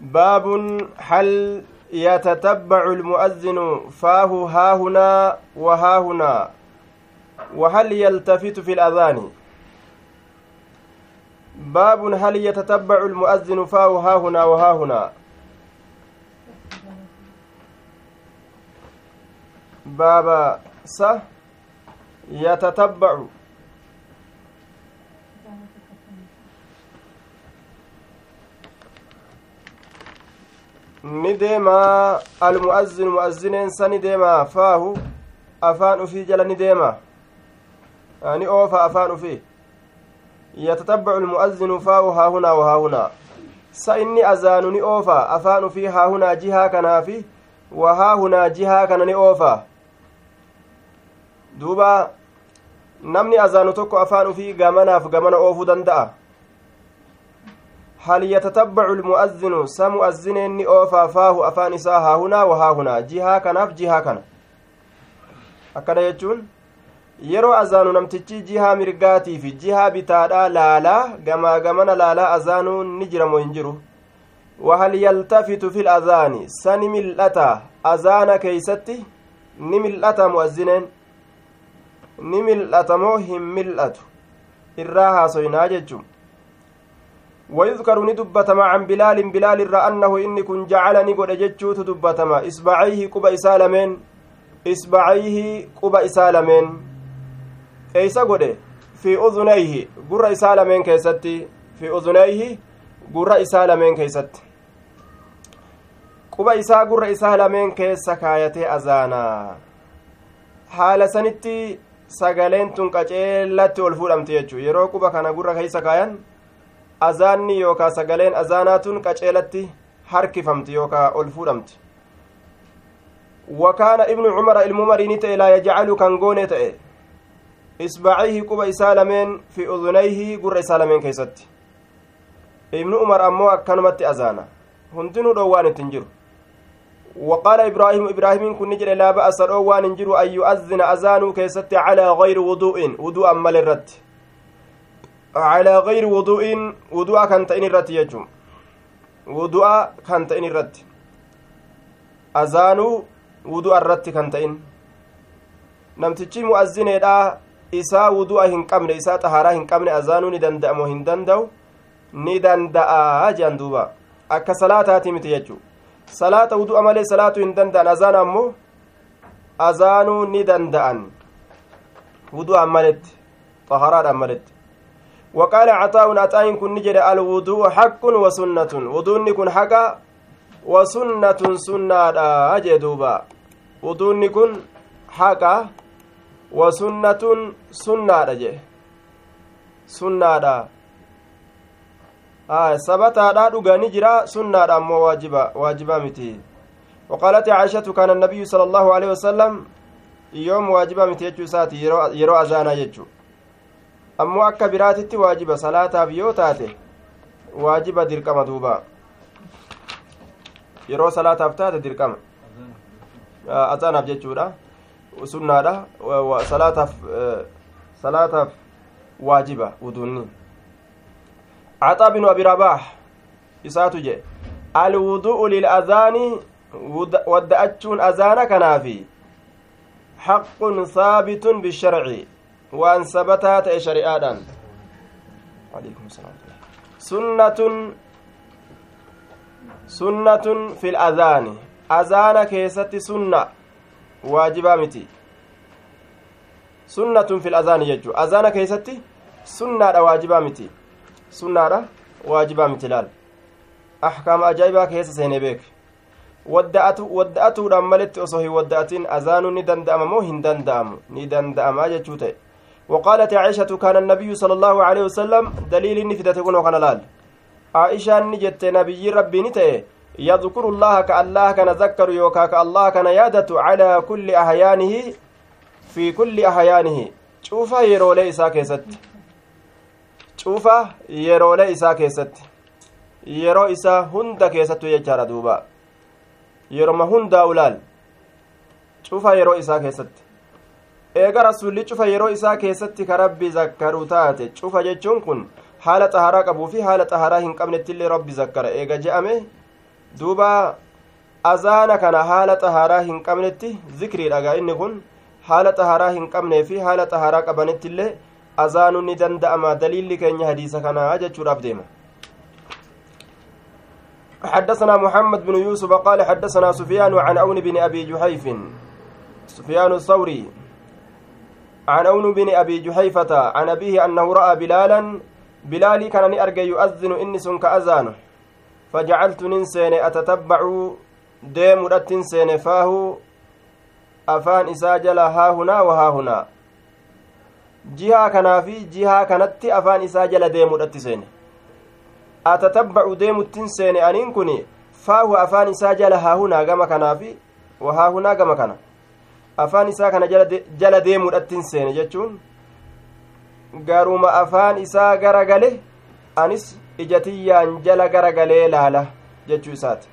باب هل يتتبع المؤذن فاه ها هنا وها هنا وهل يلتفت في الأذان؟ باب هل يتتبع المؤذن فاه ها هنا وها هنا باب س يتتبع ni deema almu'azzinu mu'azzineen sa ni deema faahu afaan ufii jala ni deema ni oofa afaan ufii yatatabbacu almu'azzinu faahu haahunaa wahaahunaa sa inni azaanu ni oofa afaan ufii haahunaa jihaa kanaafi wahaahunaa jihaa kana ni oofa duuba namni azaanu tokko afaan ufii gamanaaf gamana oofuu danda'a هل يتتبع المؤذن سمؤذن إني أوفى فاه أفان إساء ها هنا وها هنا جهة كناف جهة كنا akkana jechuun yeroo azaanu namtichi jihaa mirgaatii fi jihaa bitaadhaa laalaa gamaa gamana laalaa azaanuun ni jiramoo hin jiru wahal yaltafitu fil azaani sani mil'ata azaana keeysatti ni mil'ata mu'azzineen ni mil'ata moo hin mil'atu irraa haasoynaa jechuun ويذكر ندبتما عن بلال بلال الرا أنه إني كن جعلني قد جتشوت دبتما إصبعيه قبا إسالمين إصبعيه قبا إسالمين كيس قد؟ في أذنيه. قر إسالمين كيستي في أذنيه قر إسالمين كيستي quba isaa gurra isaa lameen keessa kaayatee azaanaa haala sanitti sagaleen tun qaceellatti ol fuudhamti jechuu yeroo quba kana gurra keessa kaayan azaanni yookaa sagaleen azaanaatun qaceelatti harkifamti yookaa ol fuudhamti wakaana ibnu cumara ilmu mariini ta'e laa yajcalu kan goone ta'e isbacihi quba isaa lameen fi udunayhi gurra isaa lameen keessatti ibnu umar ammoo akkanumatti azaana hundinuu dhoowwaan ittin jiru وقال إبراهيم إبراهيم كن نجر لا بأس روان نجر أن يؤذن أذان كيست على غير وضوء وضوء مال الرد على غير وضوء وضوء كان تئن الرد يجم وضوء كان تئن الرد أذان وضوء الرد كان تئن namtichi mu'azzineedha isaa wudu'a hin qabne isaa xahaaraa hin qabne azaanuu ni danda'amu hin danda'u ni danda'a jedhan duuba akka salaataati miti jechuu salaata wudu'a malee salaatuu hin danda'an azaana ammoo azaanuu ni danda'an wudu'aan maletti xaharaadhaan maletti وقال عطاء عطاء كن نجد الوضوء حق وسنة. وضوء كن حقا وسنة سنة أجدوبا وضوء كن حقا وسنة سنة أجي سنة sabataadha dhugani jira sunnaadha ammoo waajiba waajiba miti وقالت عائشة كان النبي صلى الله عليه وسلم يوم واجبا متي جechuu isaati yeroo azaanaa jechuu ammoo akka biraatitti waajiba salaataaf yoo taate waajiba dirqama duuba yeroo salaataaf taate dirqama azaanaaf jechuudha sunnaadha salaataaf salaataaf waajiba wuduunni عطاء بن أبي رباح إساتو الوضوء للأذان ودأتشون أذان كنافي حق ثابت بالشرع ثبتات شريعة عليكم السلام سنة سنة في الأذان أذان كيست سنة واجبة متي سنة في الأذان يجو أذان كيست سنة واجبة متي sunnaadha waajibaa miti laal ahkaama ajaa'ibaa keessa seene beek wadda'atuudhaan maletti osoo hin wadda'atin azaanuu ni danda'ama moo hin danda'amu ni danda'amaa jechuu ta'e وقالت عائشة كان النبي صلى الله عليه وسلم دليل نفدة كنو كان لال. عائشة نجت نبي ربي نتئ يذكر الله كالله كان ذكر يوكا كالله كان يادة على كل أحيانه في كل أحيانه. شوف يرو ليس كيست. yeroolee isaa keessatti yeroo isaa hunda keessattu jechaadha duuba yeroma hundaa ulaal cufa yeroo isaa keessatti eega rasulli cufa yeroo isaa keessatti ka rabbi zakkaru taate cufa jechuun kun haala xaharaa qabuu fi haala xaharaa hin qabnettillee rabbi zakkara eega je'ame duuba azaana kana haala xahaaraa hin qabnetti zikriidhagaa inni kun haala xahaaraa hin qabnee fi haala xahaaraa qabanitti illee azaanuun ni danda'ama daliilli keenya hadiisa kanaa jechuudhaaf deema حدثنا محمد بن يوسف قال حدثنا سفيان عن أون بن أبي جحيف سفيان الثوري عن أون بن أبي جحيفة عن أبيه أنه رأى بلالا بلالي كان أرجى يؤذن إنس كأذانه فجعلت ننسين أتتبع ديم رتنسين فاه أفان إساجل ها هنا وها هنا jihaa kanaa fi jihaa kanatti afaan isaa jala deemudhatti seene atatabbacu deemuttin seene aniin kun faahu afaan isaa jala haahunaa gama kanaa fi wahaahunaa gama kana afaan isaa kana jala deemudhattin seene jechuun garuma afaan isaa gara gale anis ijatiyyaan jala gara galee laala jechuu isaati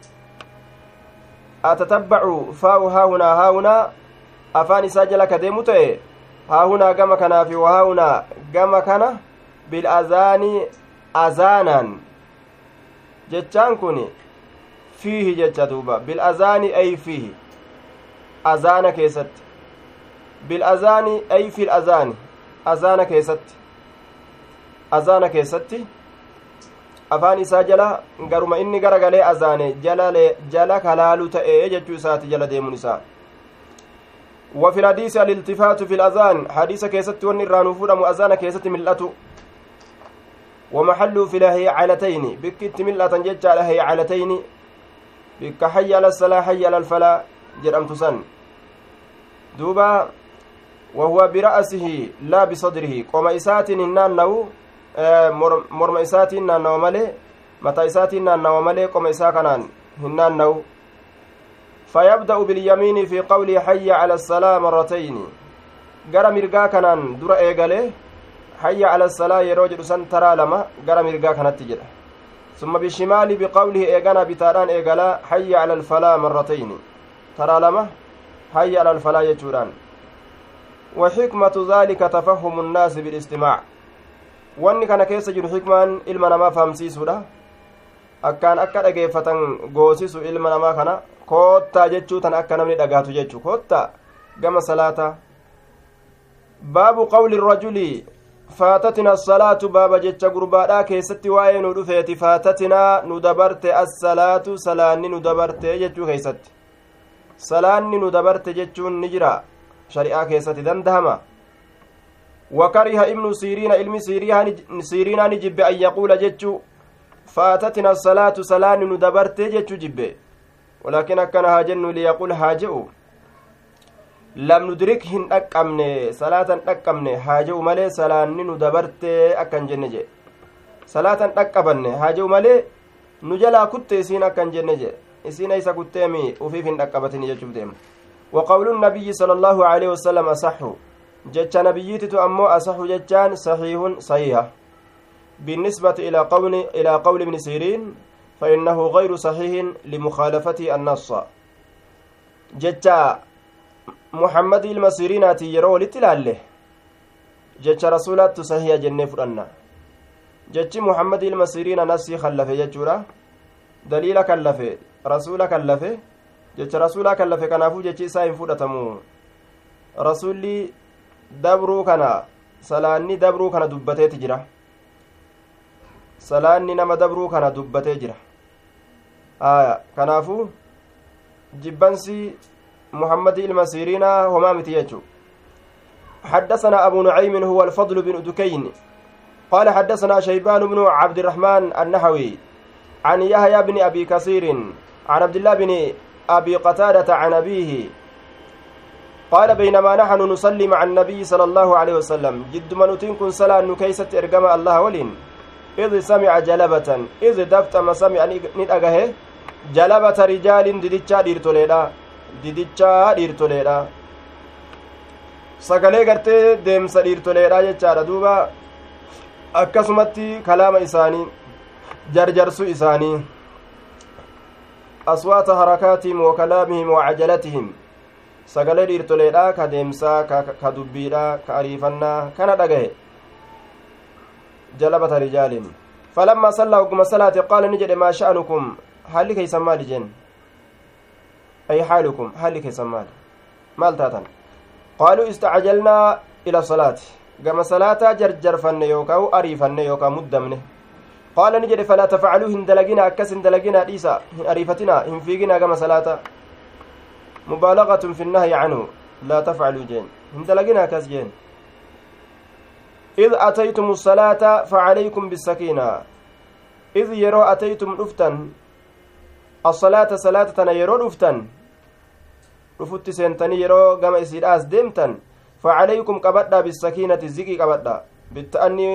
atatabbacu faahu haahunaa haahunaa afaan isaa jala ka deemu ta'e haahunaa gama kanaa fi wahaahunaa gama kana bil'azaanii azaanaan jechaan kun fiihi jecha duuba bil'azaanii ay fiihi azaana keessatti bil'azaanii ay fil azaani azaana keessatti azaana keessatti afaan isaa jala garuma inni gara galee azaane jala kalaalu ta'ee jechuu isaati jala deemuun isaa وفي الحديث الالتفات في الأذان حديث كيست ونران فود مؤذان كيست ملأته ومحل في لهي علتين بكت ملأة جج لهي علتين بك حي على الصلاة حي على الفلاة جرمت سن دوبا وهو برأسه لا بصدره قوم إسات النانو morma isaatiin naannawa malee mataa isaatiin naannawa malee qoma isaa kanaan hin naannawu فيبدأ باليمين في قوله حي على الصلاة مرتين gara mirgaa kanaan dura eegale hayya ala salaa yeroo jedhu san taraa lama gara mirgaa kanatti jedha summa bishimaali biqawlihi eegana bitaadhaan eegala hayya ala alfalaa marratayni taraa lama hayya ala alfalaa jechuudhaan وحكمة ذلك تفهم الناس بالاستماع wanni kana keessa jiru xikmaan ilma namaa fahamsiisuudha akkaan akka dhageeffatan goosisu ilma namaa kana koottaa jechuu tan akka namni dhagaatu jechuu koottaa gama salaataa baabu qawli rajuli faatatina assalaatu baaba jecha gurbaadhaa keessatti waa'ee nu dhufeeti faatatinaa nu dabarte assalaatu salaanni nu dabarte jechuu keeysatti salaanni nu dabarte jechuun ni jira. Shari'aa keessatti dandahama. Wakariha ibnu siiriina ilmi siiriinaa ni jibbe an yaquula jechuu faatatina salaatu salaanni nu dabarte jechuu jibbe. Walaakin akkana haa jennu liyaquul haa je'u. Lam nudrik hin dhaqqabne salaatan dhaqqabne haa je'u malee salaanni nu dabarte akkan jenne jedhe salaatan dhaqqabanne haa je'u malee nu jalaa kutte isiin akkan jenne jedhe نجلا كت إسين أكن جنجي إسين إيسا كتيمي وفيف أكبتني جتشو ديم وقول النبي صلى الله عليه وسلم أصح جتش نبيتت أمو أصح جتشان صحيح صحيح بالنسبة إلى قول إلى قول ابن سيرين فإنه غير صحيح لمخالفة النص جتا محمد المسيرينات يرو لتلاله جتا رسولات صحيح جنة فرنا جتي محمد المسيرين نسي خلفه جتورا دليل كلفه رسول كلفه jecha rasuulaa kallafe kanaafuu jechi isaa hin fudhatamu rasuulli dabruu kana salaanni dabruu kana dubbateeti jira salaanni nama dabruu kana dubbatee jira aya kanaafuu jibbansi محمد المسيرين هما متيجو حدثنا أبو نعيم هو الفضل بن دكين قال حدثنا شيبان بن عبد الرحمن النحوي عن يحيى بن أبي كثير عن عبد الله بن أبي قتادة عن أبيه قال بينما نحن نصلي مع النبي صلى الله عليه وسلم جد من كن صلاة نكيسة إرقام الله ولين إذ سمع جلبة إذ دفت ما سمع ندأغه جلبة رجال ددتشا ديرتوليدا didichaa dhiirtoleedha sagalee gartee deemsa dhiirtoleedha jechaadha duuba akkasumatti kalaama isaanii jarjarsuu isaanii wa kalaamihim wa cajalatihim sagalee dhiirtoleedha ka deemsaa ka dubbiidha ka ariifannaa kana dhagahe jalabata rijaalin falammaa sallaa hogguma salaate qaala ni jedhe maa sha'anukum haalli keeysan maali jeen ay xaalukum haalli keeysan maali maal taatan qaaluu istacjalnaa ila salaati gama salaataa jarjarfanne yookaa ariifanne yookaa muddamne hin dalagina akkas hin dalaginaa dhiisa hin ariifatinaa hin fiiginaa gama salaata mubaalaqatun fi nnahyi canhu laa tafcaluu jeen hin dalagina akkas jeen إذ أتيتم الصلاة فعليكم بالسكينة إذ يرو أتيتم رفتن الصلاة صلاة يرو رفتن رفت سنتني يرو قام إسيراس ديمتن فعليكم قبدا بالسكينة زكي قبدا بالتأني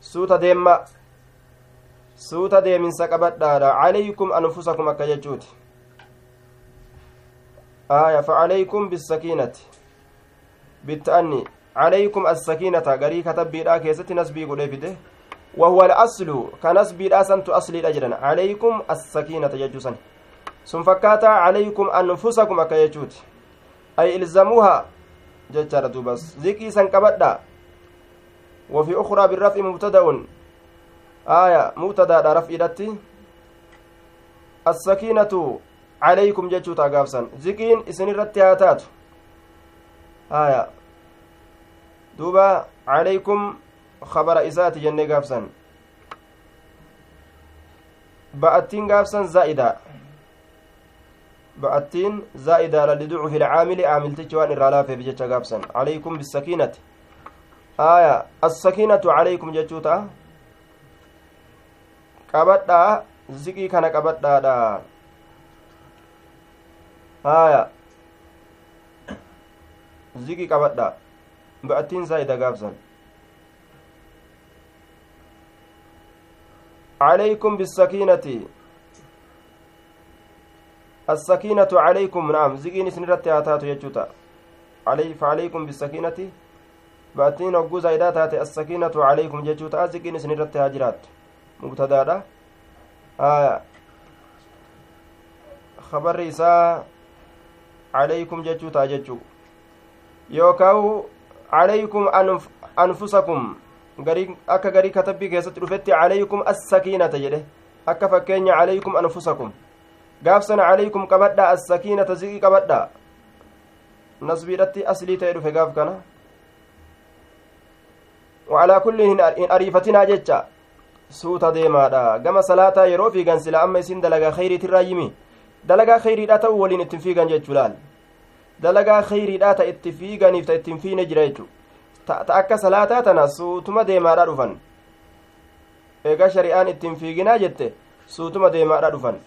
suuta deemma suuta deeminsa qabadhaadha calaykum anfusakum akka jechuuti aya facalaykum bisakiinati bitta'anni calaykum assakiinata garii katabbiidha keessatti nasbii godhee fide وهو الأصل كنسبي الأسنت أصلي الأجرن عليكم السكينة يجوسن ثم فكاتا عليكم أنفسكم أكيجوت أي إلزموها جتر دوبس ذكي سنكبدا وفي أخرى بالرفع مبتدأ. آية مبتدأ رفع إلتي السكينة عليكم جتشوتا قابسا زكين إسن هاتات آية دوبا عليكم خبر إساتي جنة قابسا بأتين قابسا زائدة. بأتين زائدة لدعو في العامل عامل تجوان الرالافة بجتشا قابسا عليكم بالسكينة. Aya assakiinatu calaykum jechuuta qabadhaa ziqii kana qabadhaadha aya ziqii qabadhaa ba'attiin zaa'ida gaabsan عليكم بالسكينة السكينة عليكم نعم زقين سنرت هاتاتو يجوتا علي فعليكم بالسكينة ba'attiin hogguu zaayidaa taate assakiinatu calaykum jechuu ta'a ziqiin isin irratti haa jiraattu mubtadaadha aya kabarri isaa calaykum jechuu ta'a jechuu yookaawu calaykum anfusakum garii akka garii katabbii keessatti dhufetti calaykum assakiinata jedhe akka fakkeenya calaykum anfusakum gaafsan calaykum qabadha assakiinata ziqii qabadha nasbiidhatti aslii ta'e dhufe gaaf kana وعلى كل hin ariifatinaa jecha suuta deemaadha gama salaataa yeroo fiigan sila amma isin dalagaa kheyriitirraa yimi dalagaa kheyriidha ta'u waliin ittin fiigan jechuu laal dalagaa kheyriidha ta itti fiiganiif ta ittin fiine jira jechu ta akka salaataa tana suutuma deemaadha dhufan eega shari'aan ittin fiiginaa jette suutuma deemaadha dhufan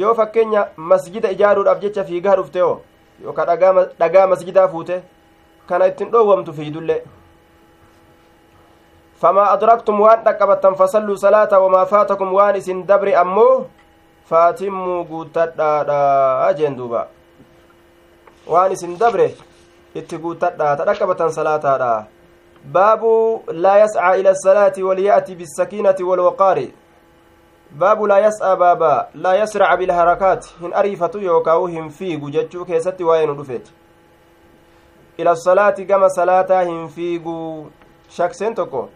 yoo fakkeenya masjida ijaaruudhaaf jecha fiigaa dhufte oo yookaan dhagaa masjidaa fuute kana ittin dhoowwamtu fiidullee فما أدركتم وان دقبتم فصلوا صلاة وما فاتكم وان اسن دبر أمو فاتموا قوتتا أجين دوبا وان اسن دبر itti guuttadha ta dhaqqabatan salaataadha baabu laa yascaa ila asalaati walyaati bisakiinati walwaqaari baabu laa yas'aa baaba laa yasraca bilharakaati hin ariifatu yookaawu hin fiigu jechuu keessatti waa'ee nu dhufeeti ila salaati gama salaataa hin fiigu shakseen tokko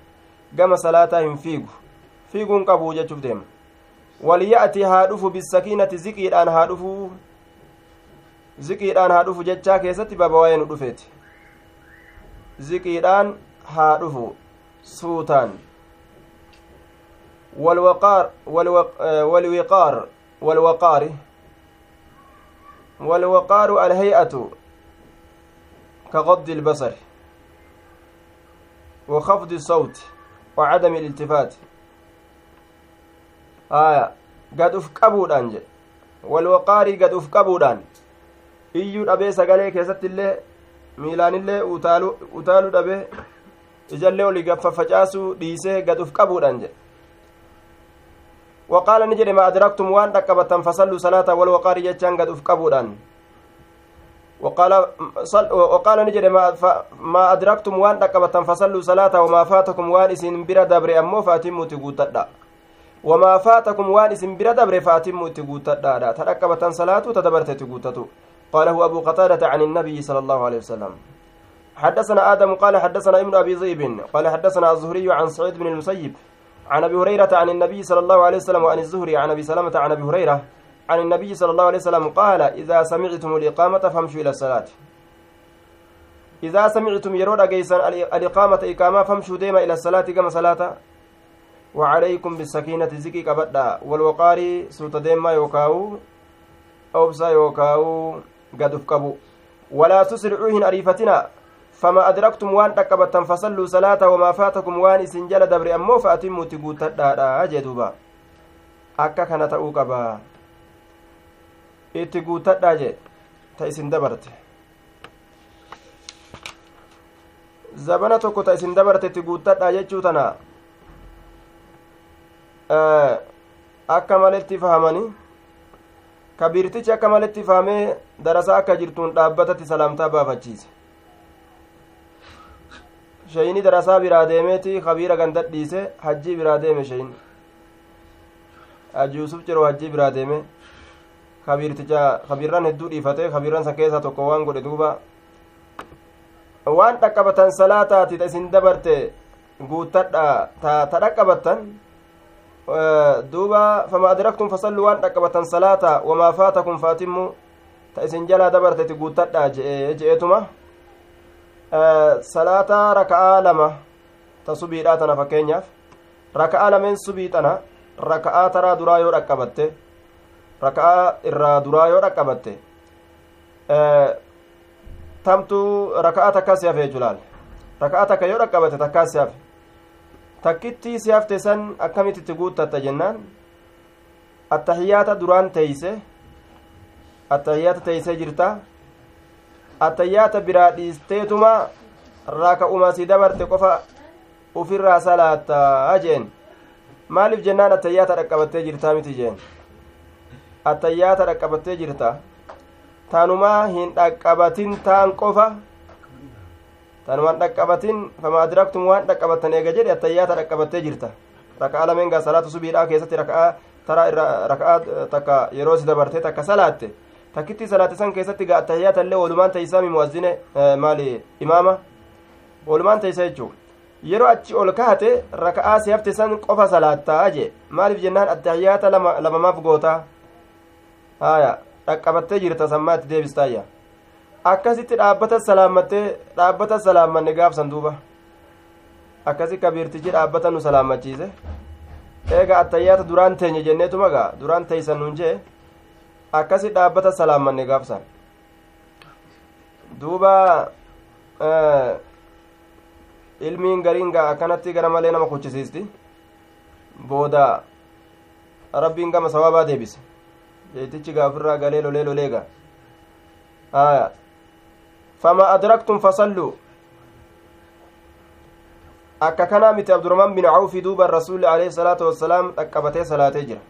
gama salaataa hin fiigu fiiguun qabu jechuuf deema waliya'ati haa dhufu bisakiinati ziqiidhaan haa dhufu ziqiidhaan haa dhufu jechaa keessatti baba waa'ee nu dhufeeti ziqiidhaan haa dhufu suutaan والوقار والوقار والوقار والوقار الهيئة كغض البصر وخفض الصوت وعدم الالتفات آية قد أفقبودان جي والوقاري قد أفقبودان iyyuu dhabee sagalee keessatti illee miilaanillee utaaluu dhabee ijallee olii gaffafacaasuu dhiisee gad uf qabuudhaan jedhe waqaala ni jedhe ma adraktum waan dhaqqabatan fasalluu salaata wal waqaari jechaan gad uf qabuudhaan وقال نجد ما أدركتم وأن ركبتم فصلوا صلاة وما فاتكم وان اسم برا دبر أمو فاتموا تقوتدا. وما فاتكم وان اسم برا دبر فاتموا تقوتدا. تركبة صلاة تدبرت تقوتتو. قاله أبو قتادة عن النبي صلى الله عليه وسلم. حدثنا آدم قال حدثنا ابن أبي ذئب قال حدثنا الزهري عن سعيد بن المسيب. عن أبي هريرة عن النبي صلى الله عليه وسلم وعن الزهري عن أبي سلمة عن أبي هريرة. عن النبي صلى الله عليه وسلم قال إذا سمعتم الإقامة فامشوا إلى الصلاة. إذا سمعتم يرود أجيسا الإقامة إقامة فامشوا ديما إلى الصلاة كما صلاة. وعليكم بالسكينة زكي كبدأ. والوقار سوت ديما يوكاو أوبسا يوكاو قد قبو ولا تسرعوهن أريفتنا فما أدركتم وان تكبتن فصلوا صلاة وما فاتكم وان سنجل دبر أمو فأتموا تقوت أجدوبا akka kana ta'uu qaba itti guutadhaa jee ta isin dabarte zabana tokko ta isin dabarte itti guuttadhaa jechuu tana akka maletti fahamanii kabiirtichi akka maletti fahamee darasaa akka jirtuun dhaabbatatti salaamtaa baafachiise shayini darasaa biraa deemeeti kabiira gandadhiise hajjii biraa deeme shayin hajji yusuf jiroo hajjii biraa deeme kabiirticha kabiirran hedduu dhiifate kabiirran san keessaa tokko waan godhe duuba waan dhaqqabatan salaataati ta isin dabarte guuttadha ta dhaqqabattan duuba fama adraktum fasallu waan dhaqqabatan salaata wamaa faatakum faatimmu ta isin jalaa dabarteti guuttadha je'eetuma salaata raka'aa lama ta subiidha tana fakkeenyaaf raka'aa lameen subii tana raka'aa taraa duraa yoo dhaqqabatte raka'aa irraa duraa yoo dhaqqabatte tamtu raka'aa takkaa si hafe jechulaal raka'aa takka yoo si hafe takkittii si hafte san akkamitti guuttatta jennaan? Attahiyaata duraan teeyse attahiyaata teeysee jirta. Attahiyaata biraa dhiisteetuma raka'uma si dabarte qofa ufirraa salaattaa jeen. Maaliif jennaan attahiyaata dhaqqabattee jirtaa miti jeen attahiyaata dhaqqabattee jirta tanumaa hin dhaqqabatin taan qofa tanumaan dhaqqabatin fama adraktum waan dhaqqabattan eega jedhe attayyaata dhaqqabattee jirta raka'aa lameen gaa salaatu subiidhaa keessatti raka'aa tara irra raka'aa takka yeroo si dabarte takka salaatte takkitti salaate san keessatti gaa attayyaata illee walumaan teeysaami muwazzine maali imaama walumaan teeysa jechuu yeroo achi ol kaate raka'aa si hafte san qofa salaattaa jee maaliif jennaan attayyaata lamamaaf gootaa haya dhaqqabattee jirta sammaatti deebistaayya akkasitti dhaabbata salaammattee dhaabbata salaammanne gaafsan duuba. Akkasi kabiirtichi dhaabbata nu salaammachiise. Eega attayyaata duraan teenye jenneetuma gaa duraan teeysan nun jee? Akkasi dhaabbata salaammanne gaafsan. Duuba ilmiin gariin gaa akkanatti gara malee nama kuchisiisti booda rabbiin gama sawaabaa deebise zayitichi gaafirraa galee lolee lolee ga aya fama adraktum fasalluu. Akka kanaa miti abdurahmaan bin cawfi duuba rasuulli alayhi salaatu wassalaam dhaqqabatee salaatee jira.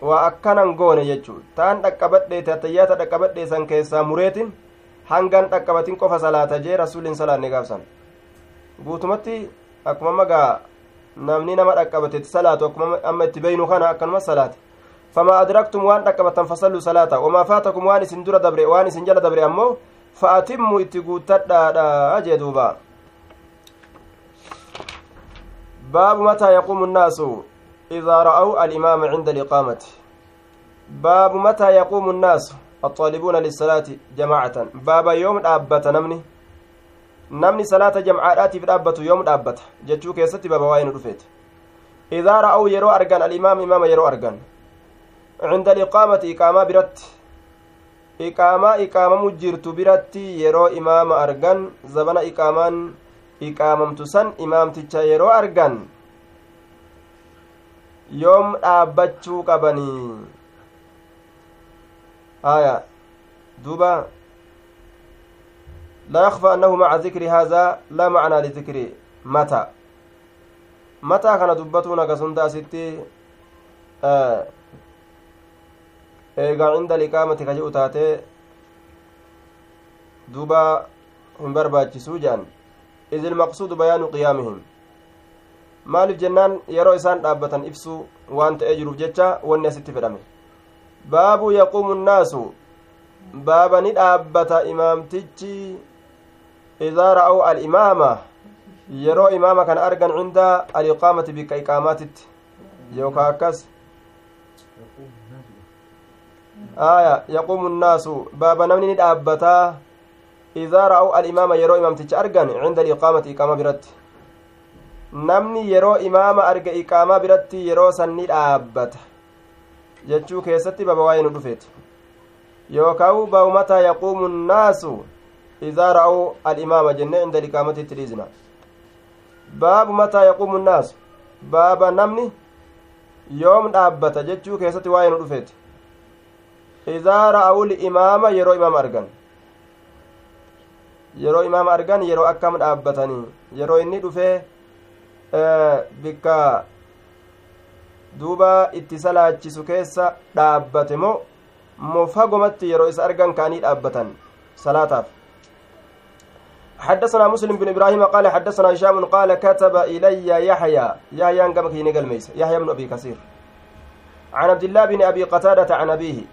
Waa akkanan goone jechuu. Taan dhaqqabadheete atayyaata dhaqqabadhee san keessaa mureetin hangan dhaqqabatin qofa salaata jee rasuulliin salaanne gaafsan. Guutumatti akkuma magaa namni nama dhaqqabatetti salaatu akkuma amma itti beynu kana akkanuma salaate dhaqqabatan fasalluu salaata wamaa faatakum waan isin dura dabre waan isin jala dabre ammoo fa'atimmu itti guuttadhaadha jee duuba baabu mataa yaquumu nnaasu idaa ra'aw alimaama cinda aliqaamati baabu mataa yaquumu nnaasu الطالبون للصلاة جماعة بابا يوم دابت نمني نمني صلاة جمعات في دابت يوم دابت جتشو كيستي بابا واين رفيت إذا رأوا يرو أرغان الإمام إمام يرو أرغان عند الإقامة إقامة برت iqaamaa iqaamamu jirtu biratti yeroo imaama argan zabana iqaamaan iqaamamtu san imaamticha yeroo argan yoom dhaabbachuu qabanii haya duuba لا يخفى أنه مع ذكر هذا لا معنى لذكر متى متى كان دبتنا كسندا ستي آه eegaa cinda liqaamati ka jedhu taate duuba hin barbaachisuu jedhan iz ilmaqsuudu bayaanu qiyaamihim maaliif jennaan yeroo isaan dhaabbatan ibsuu waan ta'ee jiruuf jecha wanni asitti fedhame baabu yaquumu nnaasu baaba ni dhaabbata imaamtichi idaa ra'aw alimaama yeroo imaama kana argan cinda aliqaamati bikka iqaamaatitti yookaa akkas aya yaquumu nnaasu baaba namni ni dhaabbataa idaa ra'aw alimaama yeroo imaamticha argan cinda aliqaamati iqaama biratti. Namni yeroo imaama arga iqaamaa biratti yeroo san ni dhaabbata. Jechuu keessatti baaba waa'ee nu dhufeeti. Yookaa baabu mataa yaquumu nnaasu idaa ra'aw alimaama jenne cinda aliqaamatitti dhiisna. Baabu mataa yaquumu nnaasu baaba namni yoom dhaabbata jechuu keessatti waa'ee nu dhufeeti idaa ra'awul imaama yeroo imaama argan yeroo imaama argan yeroo akkam dhaabbatanii yeroo inni dhufee bikka duuba itti salaachisu keessa dhaabbate moo moo fagomatti yeroo isa argan ka'anii dhaabbatan salaataaf حدثنا مسلم بن إبراهيم قال حدثنا هشام قال كتب الي يحيى يحيى قمك ينقل ميس يحيى بن ابي كثير عن عبد الله بن ابي قتاده عن ابيه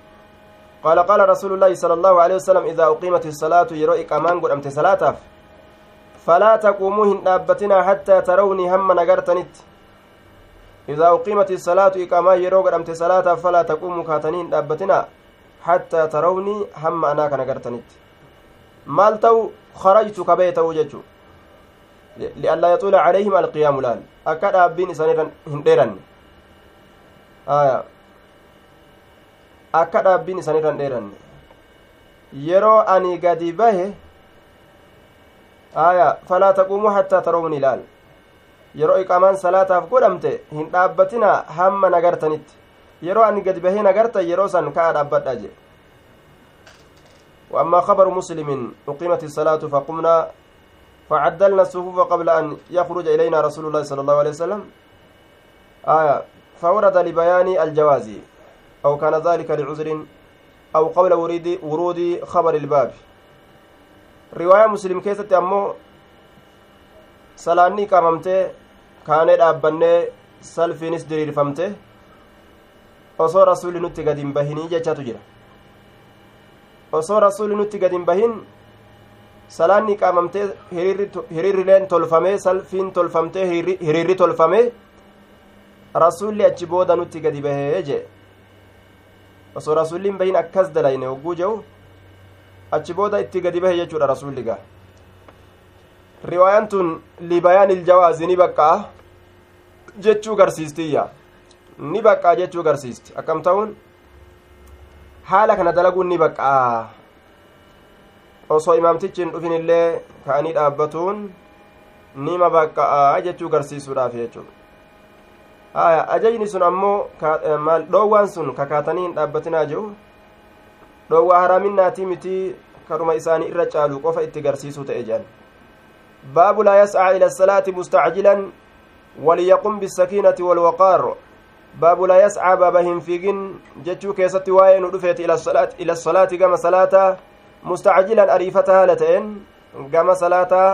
قال قال رسول الله صلى الله عليه وسلم إذا أقيمت الصلاة يروئك أمان قد أمت صلاه فلا تقوموا هن حتى تروني هم نغرتنت إذا أقيمت الصلاة إقامة يرو قد أمت صلاة فلا تقوموا كاتنين دابتنا حتى تروني هم أنا كنغرتنت maal ta'u kharajtu kabee ta'uu jechuu li'allaa yaxuula calayhim alqiyaamu laal akka dhaabbiin isaan hin dheeranne akka dhaabbiin isaan irra hin dheeranne yeroo ani gadi bahe aya falaa taquumuu hattaa tarawni laal yeroo iqaamaan salaataaf godhamte hin dhaabbatinaa hamma nagartanitti yeroo ani gadi bahee nagarta yeroo san ka'a dhaabbadha jee وأما خبر مسلم أقيمت الصلاة فقمنا فعدلنا الصفوف قبل أن يخرج إلينا رسول الله صلى الله عليه وسلم آية فورد لبيان الجواز أو كان ذلك لعذر أو قبل ورود ورود خبر الباب رواية مسلم أمو salaanni qaamamtee kaanee dhaabbannee salfiinis diriirfamte osoo rasuulli nutti gad hin bahinii jechatu jira osoo rasuulli nutti gad hin bahin salaanni qaamamtee hiriirrileen tolfamee salfiin tolfamtee hiriirri tolfamee rasuulli achi booda nutti gadi bahee jee osoo rasuulli hin bahin akkas dalayne hogguu jehu achi booda itti gadi bahe jechuudha rasuulli gaa riwaayaan tun libayaan iljawaazi ni baqqaa jechuu garsiistiyya ni baqqaa jechuu garsiisti akkam ta'uun haala kana dalaguun ni baqqaa osoo imaamtichi hin dhufin illee ka'anii dhaabbatuun nima baqqa'aa jechuu garsiisuudhaaf jechuudha haya ajajni sun ammoo dhoowwaan sun kakaatanii hin dhaabbatinaa jiru dhoowwaa haraaminaatii mitii karuma isaanii irra caalu qofa itti garsiisuu ta'e jedhan baabu laa yascaa ila asalaati mustacjilan waliyaqum bisakiinati walwaqaar baabu laa yascaa baaba hin fiigin jechuu keessatti waa'ee nu dhufeeti ila salaati gama salaataa mustacjilan ariifata haala ta'een gama salaataa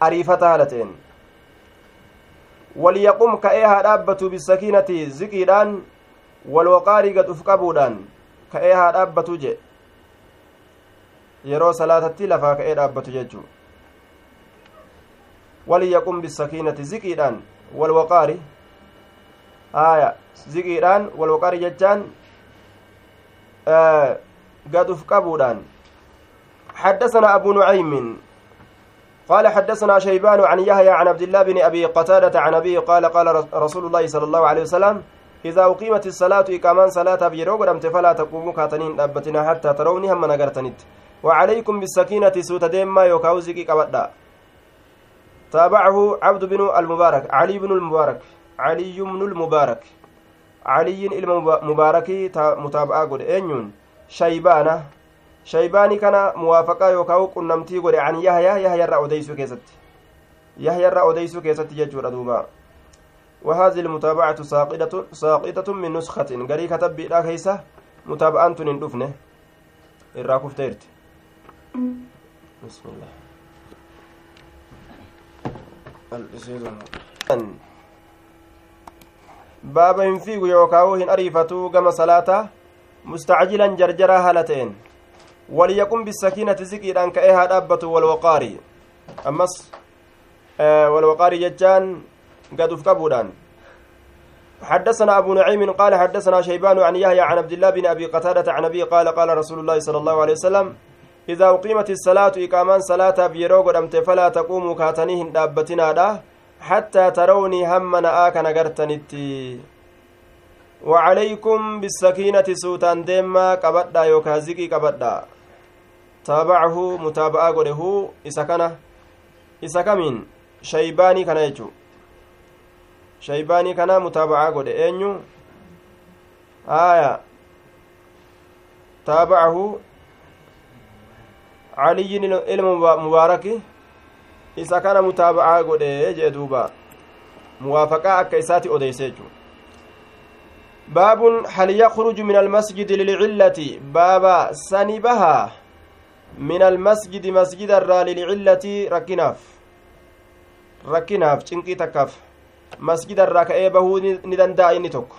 ariifata haala ta'een waliyaqum ka'ee haa dhaabbatu bisakiinati ziqiidhaan walwaqaarii gad uf qabuudhaan ka'ee haa dhaabbatu je yeroo salaatatti lafaa ka'ee dhaabbatu jechuu waliyaqum bisakiinati ziqiidhaan walwaqaari aya ziqiidhaan walwaqaari jechaan gad uf qabuudhaan حدثنا أبو نعيم قال حدثنا شيبان عن يحيى عن عبد الله بن أبي قتادة عن أبيه قال قال رسول الله صلى الله عليه وسلم إذا أقيمت الصلاة إقامان صلاة بيرو قدمت فلا تقوموا كاتنين أبتنا حتى تروني هم نغرتنت وعليكم بالسكينة سوت ديما يوكاوزكي كبدا. تابعه عبد بن المبارك علي بن المبارك علي بن المبارك. علي المبارك متابعة قد أنيون. شيبانة shaybaanii kana muwaafaqaa yookaan qunnamtii godhe an yahyaa yahyarraa odeysuu keessatti. Yahyarraa odeysuu keessatti jechuudha duuba. وهذه المتابعة ساقطة ساقطة من نسخة غري كتب بلا كيسة متابعة تندفنه الراكوف تيرت بسم الله بابا ينفيق يوكاو هن أريفتو كما صلاة مستعجلا جرجرا هالتين وليقم بالسكينة زكيدان كأيها دابة والوقار أمس والوقار ججان قد افكبودان حدثنا أبو نعيم قال حدثنا شيبان عن يحيى عن عبد الله بن أبي قتادة عن أبي قال قال رسول الله صلى الله عليه وسلم إذا أقيمت الصلاة إقامان صلاة بيرو قدمت فلا تقوموا كاتنيهن دابتنا حتى تروني هم نآك نقرتنتي وعليكم بالسكينة سوتان ديما قبدا يوكا زكي قبدا تابعه متابعة قده إسا كان إسا كمين شيباني كان يجو shaybaanii kana mutaabacaa godhe eenyu aya taabacahu caliyyin ilma mubaaraki isa kana mutaabacaa godhe jee duuba muwaafaqaa akka isaati odeyse jechu baabun hal yakruju min almasjidi lilcillati baaba sani bahaa min almasjidi masjida irraa lilcillati rakkinaaf rakkinaaf cinqii takkaaf مسجد الركعة بهو ندندا إني توك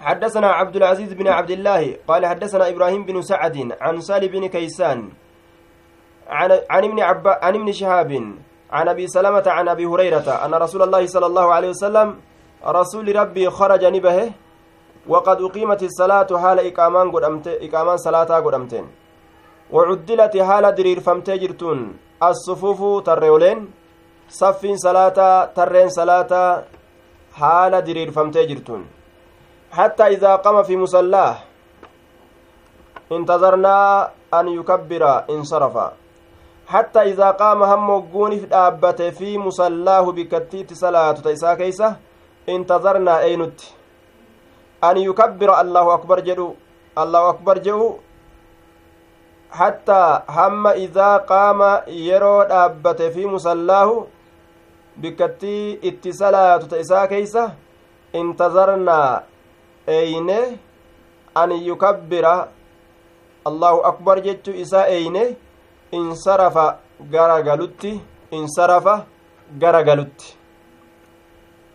حدثنا عبد العزيز بن عبد الله قال حدثنا إبراهيم بن سعد عن سالم بن كيسان عن عن ابن عب عن ابن شهاب عن أبي سلمة عن أبي هريرة أن رسول الله صلى الله عليه وسلم رسول ربي خرج نبه وقد أقيمت الصلاة حال إقامان قدمت إقامان صلاة قدمتين وعدلت حال درير فمتجرتون الصفوف تريولين saffiin salaataa tarreen salaataa haala diriirfamtee jirtuun hattaa idaa qama fi musallaah intazarnaa an yukabbira insarafa hattaa idaa qaama hamma ogguunif dhaabbate fi musallaahu bikkattiitti salaatu ta isaa keeysa intazarnaa eynutti an yukabbira allahu akbar jedhu allahu akbar jedhu hattaa hamma idaa qaama yeroo dhaabbate fi musallaahu bikkattii itti salaatu ta isaa keeysa intazarnaa eeyne an yukabbira allahu akbar jechu isaa eeyne insarafa garagalutti insarafa garagalutti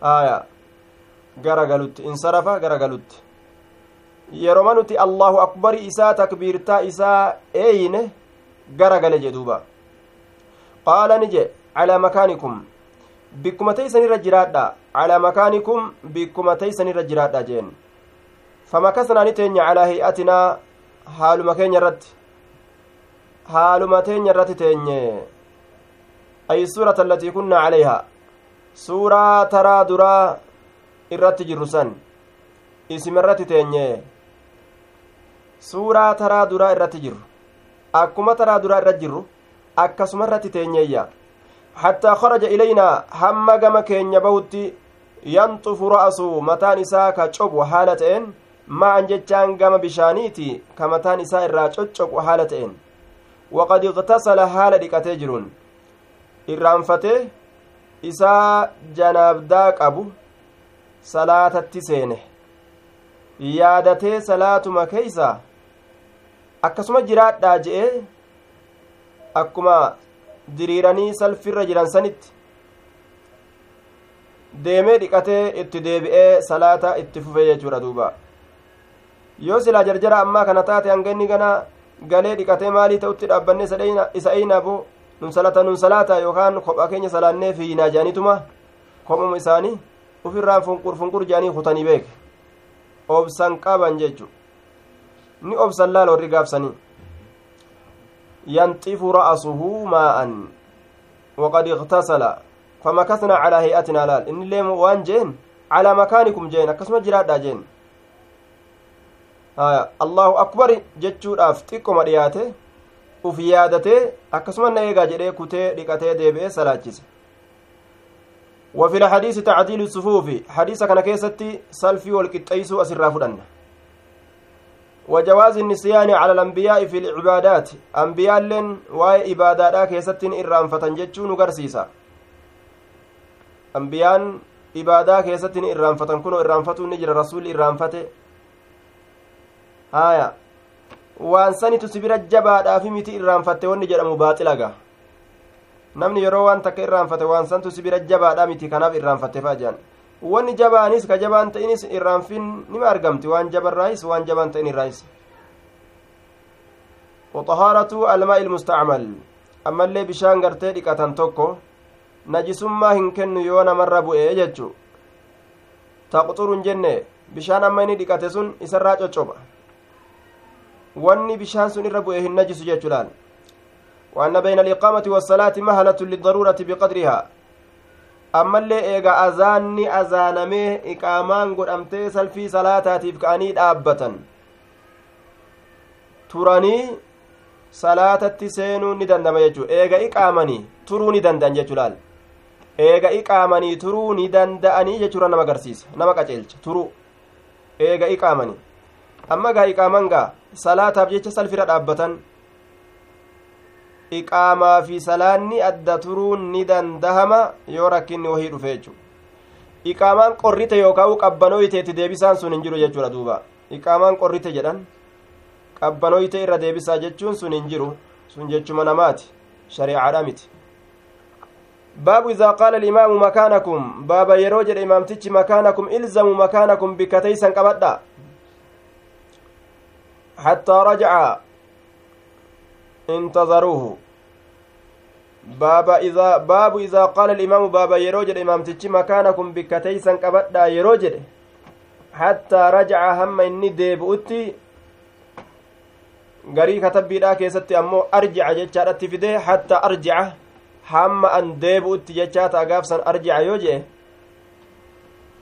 aya garagalutti insarafa garagalutti yeroma nuti allahu akbari isaa takbiirtaa isaa eeyne garagale jedhuuba qaala ni je calaa makaanikum bikkuma teeysanirra jiraadha calaa makaanikum bikkuma teeysanirra jiraadha jeen famakasnaa ni teenya calaa hi'atinaa haaluma keenya irratti haaluma teenya irratti teenye ay suurata allatii kunnaa calayhaa suuraa taraa duraa irratti jirru san isima irratti teenye suuraa taraa duraa irratti jirru akkuma taraa duraa irratti jirru akkasuma irratti teenyeeyya. Hattaa kharaja ilaynaa hamma gama keenya bahutti yanxufu ra'asu mataan isaa ka cobu haala ta'een ma'an jechaan gama bishaaniiti ka mataan isaa irraa coccobqu haala ta'een. Waqad iqtasala haala dhiqatee jiruun. Irraanfatee isaa janaabdaa qabu salaatatti seene. Yaadatee salaatuma keeysa akkasuma jiraadhaa je'e akkuma diriiranii salfirra jiran sanitti deemee dhiqatee itti deebi'ee salaata itti fufee jechuudha duuba yoo silaa jarjara ammaa kana taate hanga inni gana galee dhiqatee maalii ta'utti dhaabbanne isa eeynaabo nun salata nun salaata yookaan kophaa keenya salaannee fiinaa jaanituma kophuma isaanii ufirraan funqur funqur jaanii kutanii beeke obsan qaban jechu ni obsan laal warri رأسه ماء وقد اغتسل فمكثنا على هيئتنا لال إن اللي وان جين على مكانكم جين أكسما جراد جين آه. الله أكبر جتشود أفتقكم رياته uf yaadatee akkasuma na eegaa jedhee kutee dhiqatee deebi'ee salaachise. وفي الحديث تعديل الصفوف حديث كان كيستي سلفي والقطيس أسرا فدن وجواز النسيان على الأنبياء في العبادات أنبياء لن واي إبادات كيستين إرام فتنجتشو نقرسيسا أنبياء ibaadaa keessatti irraanfatan kunoo irraanfatuun ni jira rasuulli irraanfate haya waan sanitu si bira jabaadhaafi miti irraanfatte wanni jedhamu baaxilaga namni yeroo waan takka irraanfate waan santu si bira jabaadhaa miti kanaaf irraanfatte faa jedhan wanni jabaanis ka jabaan ta'inis irraanfin nima argamti waan jabarraayis waan jabaan ta'in irraayis الماء المستعمل أما اللي بشان قرتي ديكاتان توكو najisummaa hin kennu yoo namarra bu'e jechu taqxuru hin jenne bishaan amma inni dhiqate sun isarraa coccoba wanni bishaan sun irra bu'e hin najisu jechuudhaan وأن بين الإقامة والصلاة مهلة للضرورة بقدرها ammallee eega azaanni azaanamee iqaamaan godhamtee salfii salaataatiif ka'anii dhaabbatan. Turanii salaatatti seenuu ni dandama jechuu. Eega iqaamanii turuu ni danda'an jechuu laal? Eega iqaamanii turuu ni danda'anii jechuudha nama agarsiisa. Nama qaceelcha. Turuu eega iqaamanii. Amma gaa iqaaman gaa salaataaf jecha salfira dhaabbatan iqaamaa fi salaanni adda turuun ni dandahama yoo rakkinni wahii dhufe jechuudha. Iqaamaan qorrite yookaan qabbanooyiteetti deebisaan sun hin jiru jechuudha duuba. Iqaamaan qorrite jedhan qabbanooyite irra deebisaa jechuun sun hin jiru sun jechuma namaati shariicaadha miti. Baabu idaa qaala alimaamu makaanakum baaba yeroo jedhe imaamtichi makaanakum ilzamu makaanakum bikka teeysan qabadha. Hattaa rajaca intazaruuhu baaba idaa baabu idaa qaala alimaamu baaba yeroo jedhe imaamtichi makaanakum bikka teeysan qabadha yeroo jedhe hattaa rajaca hamma inni deebi'utti garii katabbiidhaa keessatti ammoo arjica jechaadhatti fide hattaa arjica hamma an deebi'utti jechaa ta'a gaafsan arjica yoo jee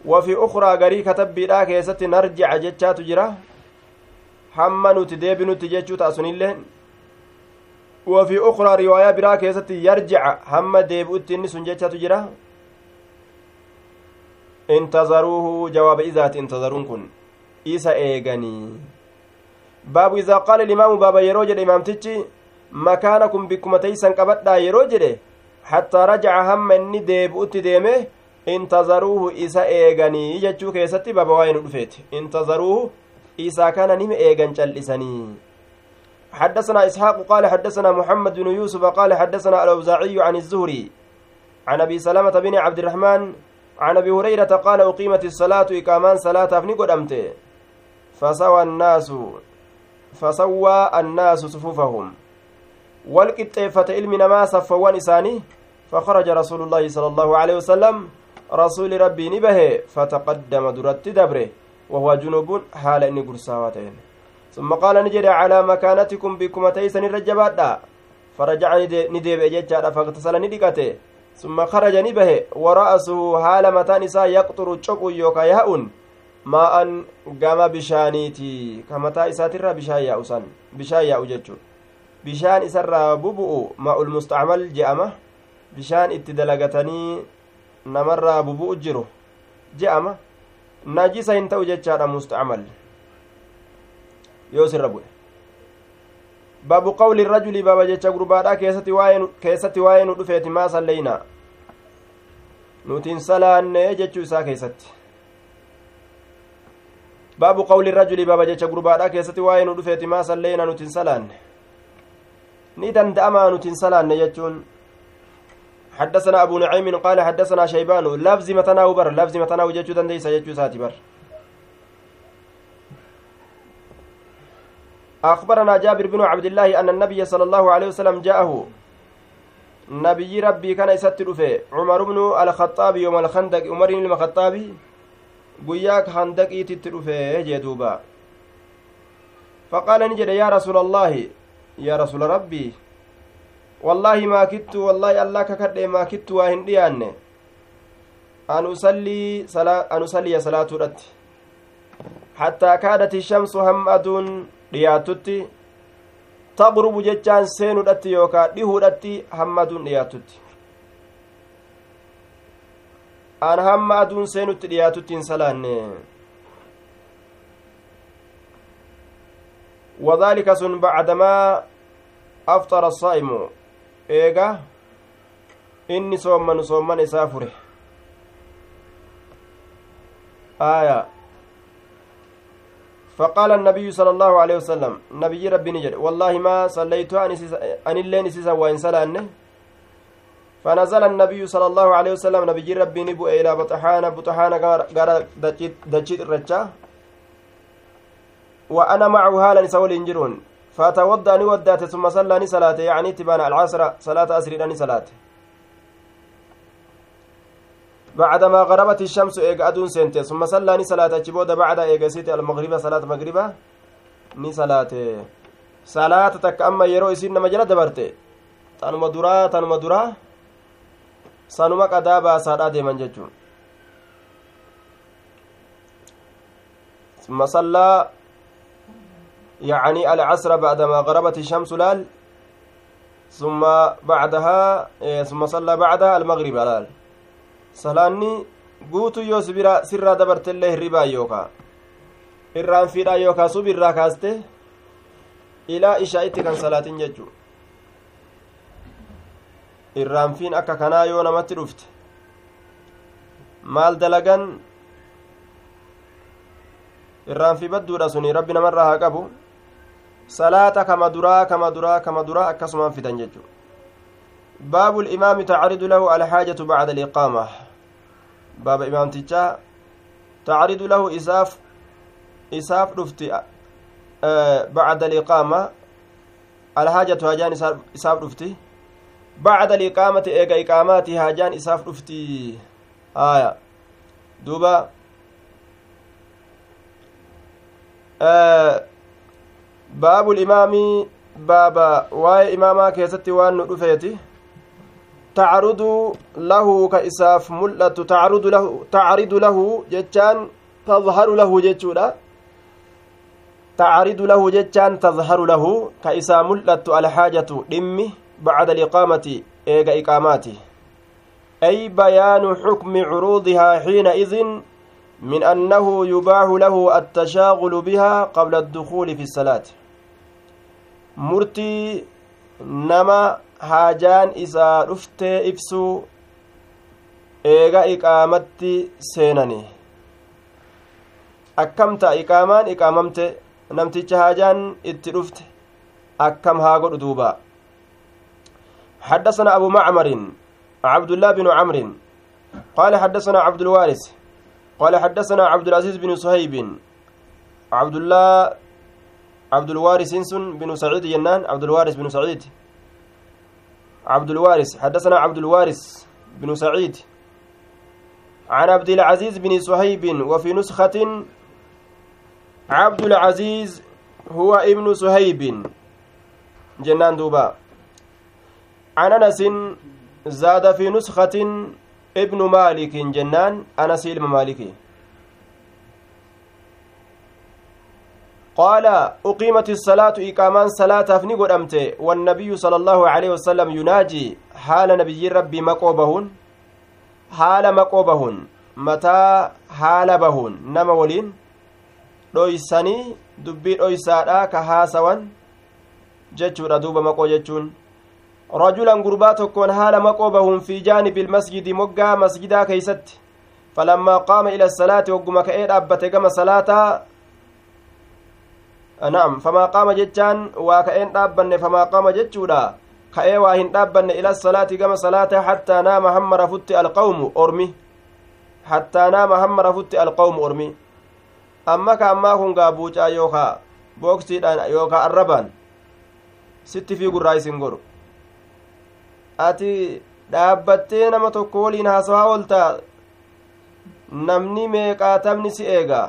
wafi ukraa garii katabbiidhaa keessatti narjica jechaatu jira hamma nuti deebinutti jechuu ta'a sunillee ukraa riwaayaa biraa keessatti yarjica hamma deebi'utti inni sun jechatu jira intazaruuhu jawaaba izaati intazaruun kun isa eeganii baabu idaa qaala ilimaamu baaba yeroo jedhe imaamtichi makaanakum bikkuma teeysan qabadhaa yeroo jedhe hattaa rajaca hamma inni deebi'utti deeme intazaruuhu isa eeganii jechuu keessatti baaba waa'ee nu dhufeeti intazaruuhu isaa kana nima eegan حدثنا إسحاق قال حدثنا محمد بن يوسف قال حدثنا الأوزاعي عن الزهري عن أبي سلمة بن عبد الرحمن عن أبي هريرة قال أقيمت الصلاة إقامان صلاة أفني قدمت. فسوى الناس فسوى الناس صفوفهم. والقطيفة علم نما صفوان إساني فخرج رسول الله صلى الله عليه وسلم رسول ربي نبه فتقدم درت دبره وهو جنوب حال إني قرساواتين ثم قال نجري على مكانتكم بكم تيسن الرجبات فرجع نديب اججا فاغتسل ندقته ثم خرج نبه ورأسه حال متان إسا يقطر تشقو يوكا يهؤن gama bishaaniiti ka mataa isaatirraa bishaan yaa'u san bishaan yaa'u jechuun bishaan isarraa bubu'u ma'ul mustacmal je'ama bishaan itti dalagatanii namarraa bubu'u jiru je'ama najisa hin yoo sirra bu'e baabu qawli rajuli baaba jecha gurbaadhaa keessatti waa'ee nu dhufeeti maa salleeyna nutiin salaanne jechuu isaa keessatti baabu qawli rajuli baaba jecha gurbaadhaa keessatti waa'ee nu dhufeeti maa salleeyna nutiin salaanne ni danda'amaa nutiin salaanne jechuun حدثنا أبو نعيم قال حدثنا شيبان لفظ متناو بر لفظ متناو جتشو دنديسا جتشو ساتي بر أخبرنا جابر بن عبد الله أن النبي صلى الله عليه وسلم جاءه نبي ربي كان يستر في عمر بن الخطاب يوم الخندق عمر بن الخطاب guyyaa handaqiititti dhufe jee duuba faqaala ni jedhe yaa rasuula allaahi yaa rasuula rabbii wallaahi maa kittu wallaahi allah kakadhe maa kittu waa hin dhiyaanne an usalliya salaatuudhatti hattaa kaadati shamsu hamma aduun dhiyaatutti taqrubu jechaan seenuudhatti yookaa dhihuudhatti hamma aduun dhiyaatutti. An hamma aduun seenutti dhiyaatutti hin salaanne. Wadaalika sun bacdamaa aftara asaa'imu eega inni soommanu soomman isaa fure. Aya فقال النبي صلى الله عليه وسلم نبي ربي نجد. والله ما صليت أن اللين إسيسا وإن سلانه فنزل النبي صلى الله عليه وسلم نبي ربي نبو إلى بطحان بطحان غار دجيت الرجا. وأنا معه هالا سول إنجرون. فتوضأ نودأت ثم صلى صلاة. يعني تبان العصر صلاة أسر صلاة. بعدما غربت الشمس إيجا أدون سنتي ثم صلى صلاة أجبود بعد إيجا سيتي المغرب صلاة مغربة ني صلاة صلاة تك أما يرو إسين نما جلد دبرتي تنما درا تنما درا. sanuma qadaa baasaadha deeman jechuun ثم صلى يعني العصر بعدما غربت الشمس لال ثم بعدها ثم صلى بعدها المغرب لال. Salaanni guutuu yoo sirraa dabartellee hirribaa yookaa irraan fiidhaa yookaa sub irraa kaaste ilaa ishaa'itti kan salaatin jechuu irraanfiin akka kanaa yoo namatti dhufte maal dalagan? Irraanfii badduudha suni rabbi namarraa haa qabu. Salaata kama duraa kama duraa kama duraa akkasumaan fidan jechuu باب الإمام تعرض له الحاجة بعد الإقامة. باب إمام تجا تعرض له إساف إساف رفتي آه بعد الإقامة. الحاجة هاجان إساف رفتي بعد الإقامة إيقا إقامات هاجان إساف رفتي آية. دوبا. آه باب الإمام بابا واي إماما كيستي وان تعرض له كإساف ملة تعرض له تعرض له جتان تظهر له جتشودا. تعرض له جتان تظهر له كإسا ملة الحاجة دمي بعد الإقامة إيغا إقاماته. أي بيان حكم عروضها حينئذ من أنه يباح له التشاغل بها قبل الدخول في الصلاة. مرتي نما haajaan isaa dhuftee ibsuu eega iqaamatti seenani akkam ta'a iqaamaan iqaamamte namticha haajaan itti dhufte akkam haa godhu duuba حدثنا أبو معمر عبد الله بن عمرو قال حدثنا عبد الوارث قال حدثنا عبد العزيز بن صهيب عبد الله عبد الوارث بن سعيد جنان عبد الوارث بن سعيد عبد الوارث. حدثنا عبد الوارث بن سعيد عن عبد العزيز بن صهيب وفي نسخة عبد العزيز هو ابن صهيب. جنان دوبا. عن أنس زاد في نسخة ابن مالك. جنان أنس المالكي قال أقيمت الصلاة إقامان صلاة أفني قدمت والنبي صلى الله عليه وسلم يناجي حال نبي ربي مقوبهن حال مقوبهن متى حال بهن نما ولين ka haasawan jechuudha duuba maqoo jechuun rajulan gurbaa tokkoon haala maqoo bahuun fi jaanibi ilmasjidi moggaa masjidaa keeysatti falammaa qaama ila salaati hogguma ka'ee dhaabbate gama salaataa dhaabbanne famaa qaama jechuudha ka'ee waa hin dhaabbanne ila salaati gama salaata hattaa naama hamma rafutti alqawmu ormi hattaa naama hamma rafutti alqawmu ormi amma ka ammaa kun gaa buucaa yookaa booksiidhaan yookaa arrabaan sitti fi gurraa isin godhu ati dhaabbattee nama tokko waliin haasawaa ooltaa namni meeqaatamni si eegaa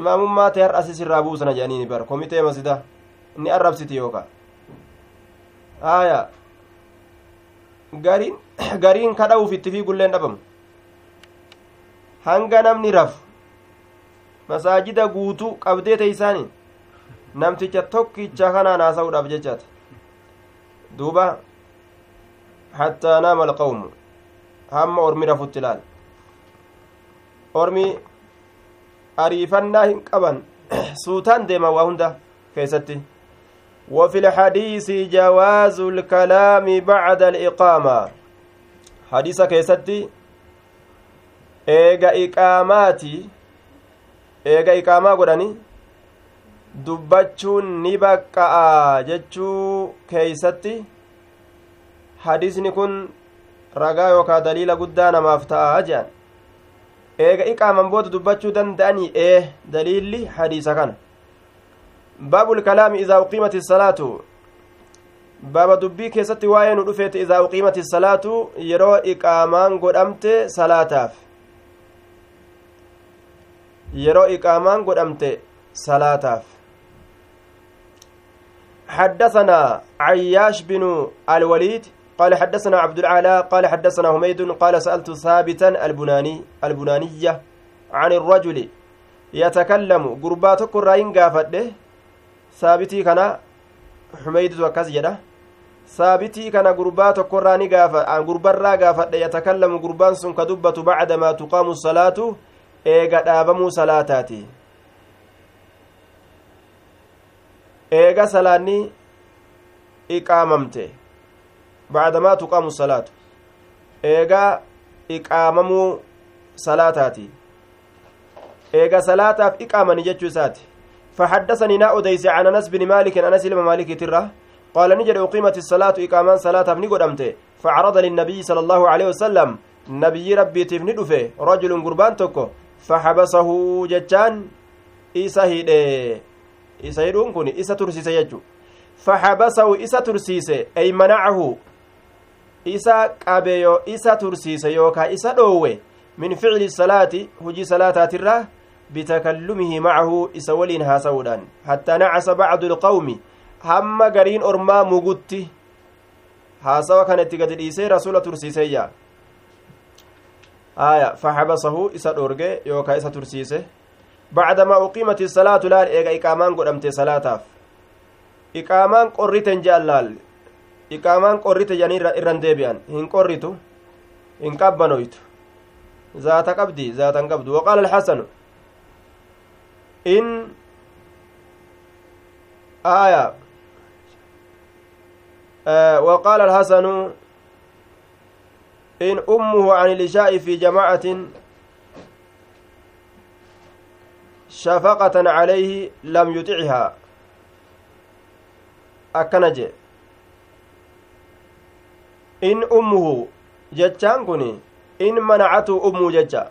imaamummaa ta'e har'a asis irraa buusana jedhaniini bar komitee masida ni arrabsiti yooka aya gariin gariin kadha'uuf itti fiigulleen dhabamu hanga namni rafu masaajida guutuu qabdee teeysaani namticha tokkicha kanaan haasa'uudhaaf jechaata duuba hattaa naama alqawmu hamma ormi rafutti ilaal ormi ariifannaa hin qaban suutaan deeman waa hunda keessatti وفي الحديث جواز الكلام بعد الإقامة حديث كيستي إيغا إقاماتي إيغا إقامة قراني dubbachuun ni baqqa'a jechuu keeysatti hadiisni kun ragaa yookaa daliila guddaa namaaf ta'a jedhan eega iqaaman booda dubbachuu danda'anii ee daliilli hadiisa kana baabu lkalaami idaa uqiimati salaatu baaba dubbii keessatti waa'ee nu dhufeeti idaa uqiimati salaatu yeroo iqaamaan godhamte salaataaf yeroo iqaamaan godhamte salaataaf حدثنا عياش بن الوليد قال حدثنا عبد العلاء قال حدثنا حميد قال سألت ثابتا البناني البنانية عن الرجل يتكلم قرباتك الرأين قافته ثابتي كان حميد وكز جده saabitii kana gurbaa tokkorraa ni gaafa gurbarraa gaafadhe yatakallamu gurbaan sun ka dubbatu bacdamaa tuqaamu salaatu eega dhaabamuu salaataati eega salaanni iqaamamte bacdamaa tuqaamu salaatu eega iqaamamuu salaataati eega salaataaf iqaamani jechuu isaati فحدثني نا أديس عن أنس بن مالك أنس لما مالك تره قال نجد أقيمت الصلاة إقامان صلاة فنقود أمته فعرض للنبي صلى الله عليه وسلم نبي ربي تفني دفه رجل قربان تكو فحبسه جتان إيسا هيدي. إيسا هيدون كوني إيسا ترسيس يجو فحبسه إيسا ترسيس أي منعه. إيسا قابيو إيسا ترسيس يوكا إيسا دوه من فعل الصلاة هجي صلاة تره بتكلمه معه إيسا ولين هاسودان حتى نعس بعض القوم hamma gariin ormaa mugutti haasawa kana itti gadi dhiisee rasula tursiiseeyya aya faxabasahu isa dhorge yookaa isa tursiise bacdamaa uqiimati salaatu laal eega iqaamaan godhamte salaataaf iqaamaan qorriten je'an iqaamaan qorrite jan irran deebi'an hin qorritu hin qabbanoytu zaata qabdi zaatan qabdu waqaala alxasanu in aya وقال الحسن إن أمه عن الإشاء في جماعة شفقة عليه لم يطعها أكنج إن أمه جتان كني إن منعته أمه جتا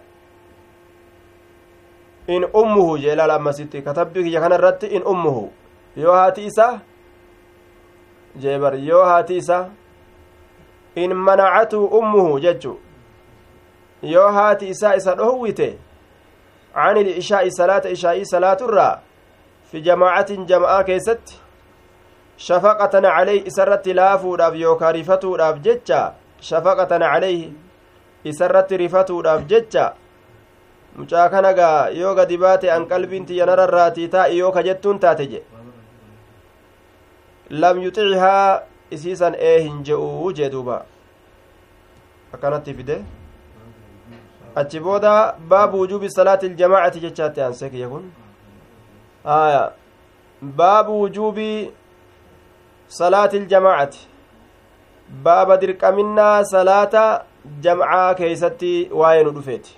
إن أمه جلال أما ستي كتبك كان الرت إن أمه يوهاتي إساه jeebar yoo haati isa in manacatu ummuhu jechu yoo haati isaa isa dhohwite can ilishaa'i salaata ishaa'ii salaaturraa fi jamaacatin jama'aa keessatti shafaqatan calayhi isarratti laafuudhaaf yookaa rifatuudhaaf jecha shafaqatan calayhi isarratti rifatuudhaaf jecha mucaa kanagaa yoo gadi baate an qalbiin tiyya nararraatii taa'i yoo ka jettuun taate jedhe lam yuxihaa isiisan ee hin je'uu jee duuba akkanatti fide achi booda baabu wujuubi salaati iljamaacati jechaatti kiyya kun aya baabu wujuubi salaati iljamaacati baaba dirqaminnaa salaata jamcaa keeysatti waa'ee nu dhufeeti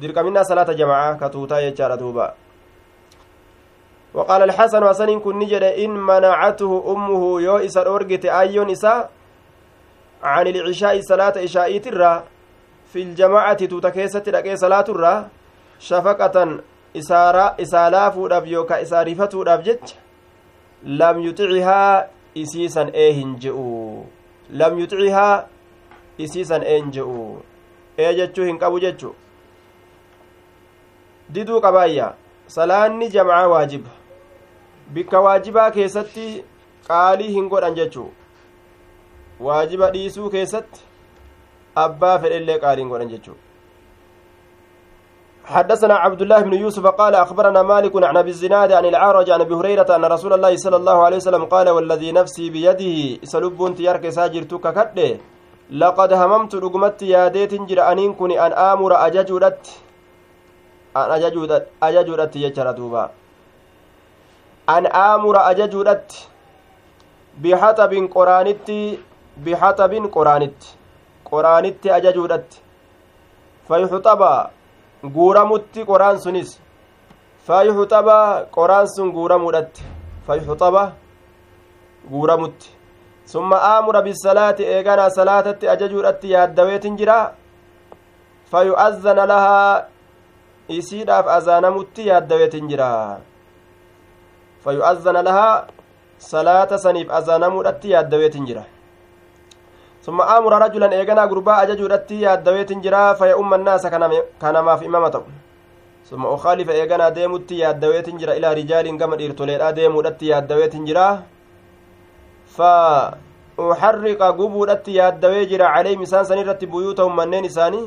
dirqaminnaa salaata jamcaa ka tuutaa jechaadha duuba وقال الحسن حسن كن نجد إن منعته أمه يو إسا أورجت أيون إسا عن العشاء صلاة إشاء ترى. في الجماعة تتكيسة لكي صلاة الرا شفقة إسارة إسالاف وداب يوكا إسارفة وداب جج لم يطعها إسيسا إيهن جئو لم يطعها إسيسا إيهن جئو إيه جتشو هنقبو جتشو diduu qabaayya salaanni jamcaa waajiba bikka waajibaa keessatti qaalii hin godhan jechuu waajiba dhiisuu keessatti abbaa fedhellee qaalii hin godhan jechuu حدثنا عبد الله بن يوسف قال أخبرنا مالك عن أبي الزناد عن العارج عن أبي هريرة أن رسول الله صلى الله عليه وسلم قال والذي نفسي بيده سلب تيارك ساجر تككد لقد هممت رقمت ياديت جر أنين كن أن آمر أججرت أن أججرت يجر دوبا an aamura ajajuudhatti bihaxabin qoraanitti bihaxabin qoraanitti qoraanitti ajajuudhatti fayuxaba guuramutti qoraan sunis fayuxaba qoraan sun guuramuudhatti fayuxaba guuramutti summa aamura bisalaati eeganaa salaatatti ajajuudhatti yaaddaweetin jira fayu'azzana lahaa isiidhaaf azaanamutti yaaddaweetin jira فيؤذن لها salaata saniif azaanamuudhatti yaaddaweetin jira summa aamura rajulan eeganaa gurbaa ajajuudhatti yaaddaweetin jira faya umma naasa kanamaaf imama ta'u summa ukaalifa eeganaa deemutti yaaddaweetin jira ilaa rijaaliin gama dhiirtoleedha deemuudhatti yaaddaweetin jira fa uxarriqa gubuudhatti yaaddawee jira caleyhim isaan san irratti buyuutahum manneen isaanii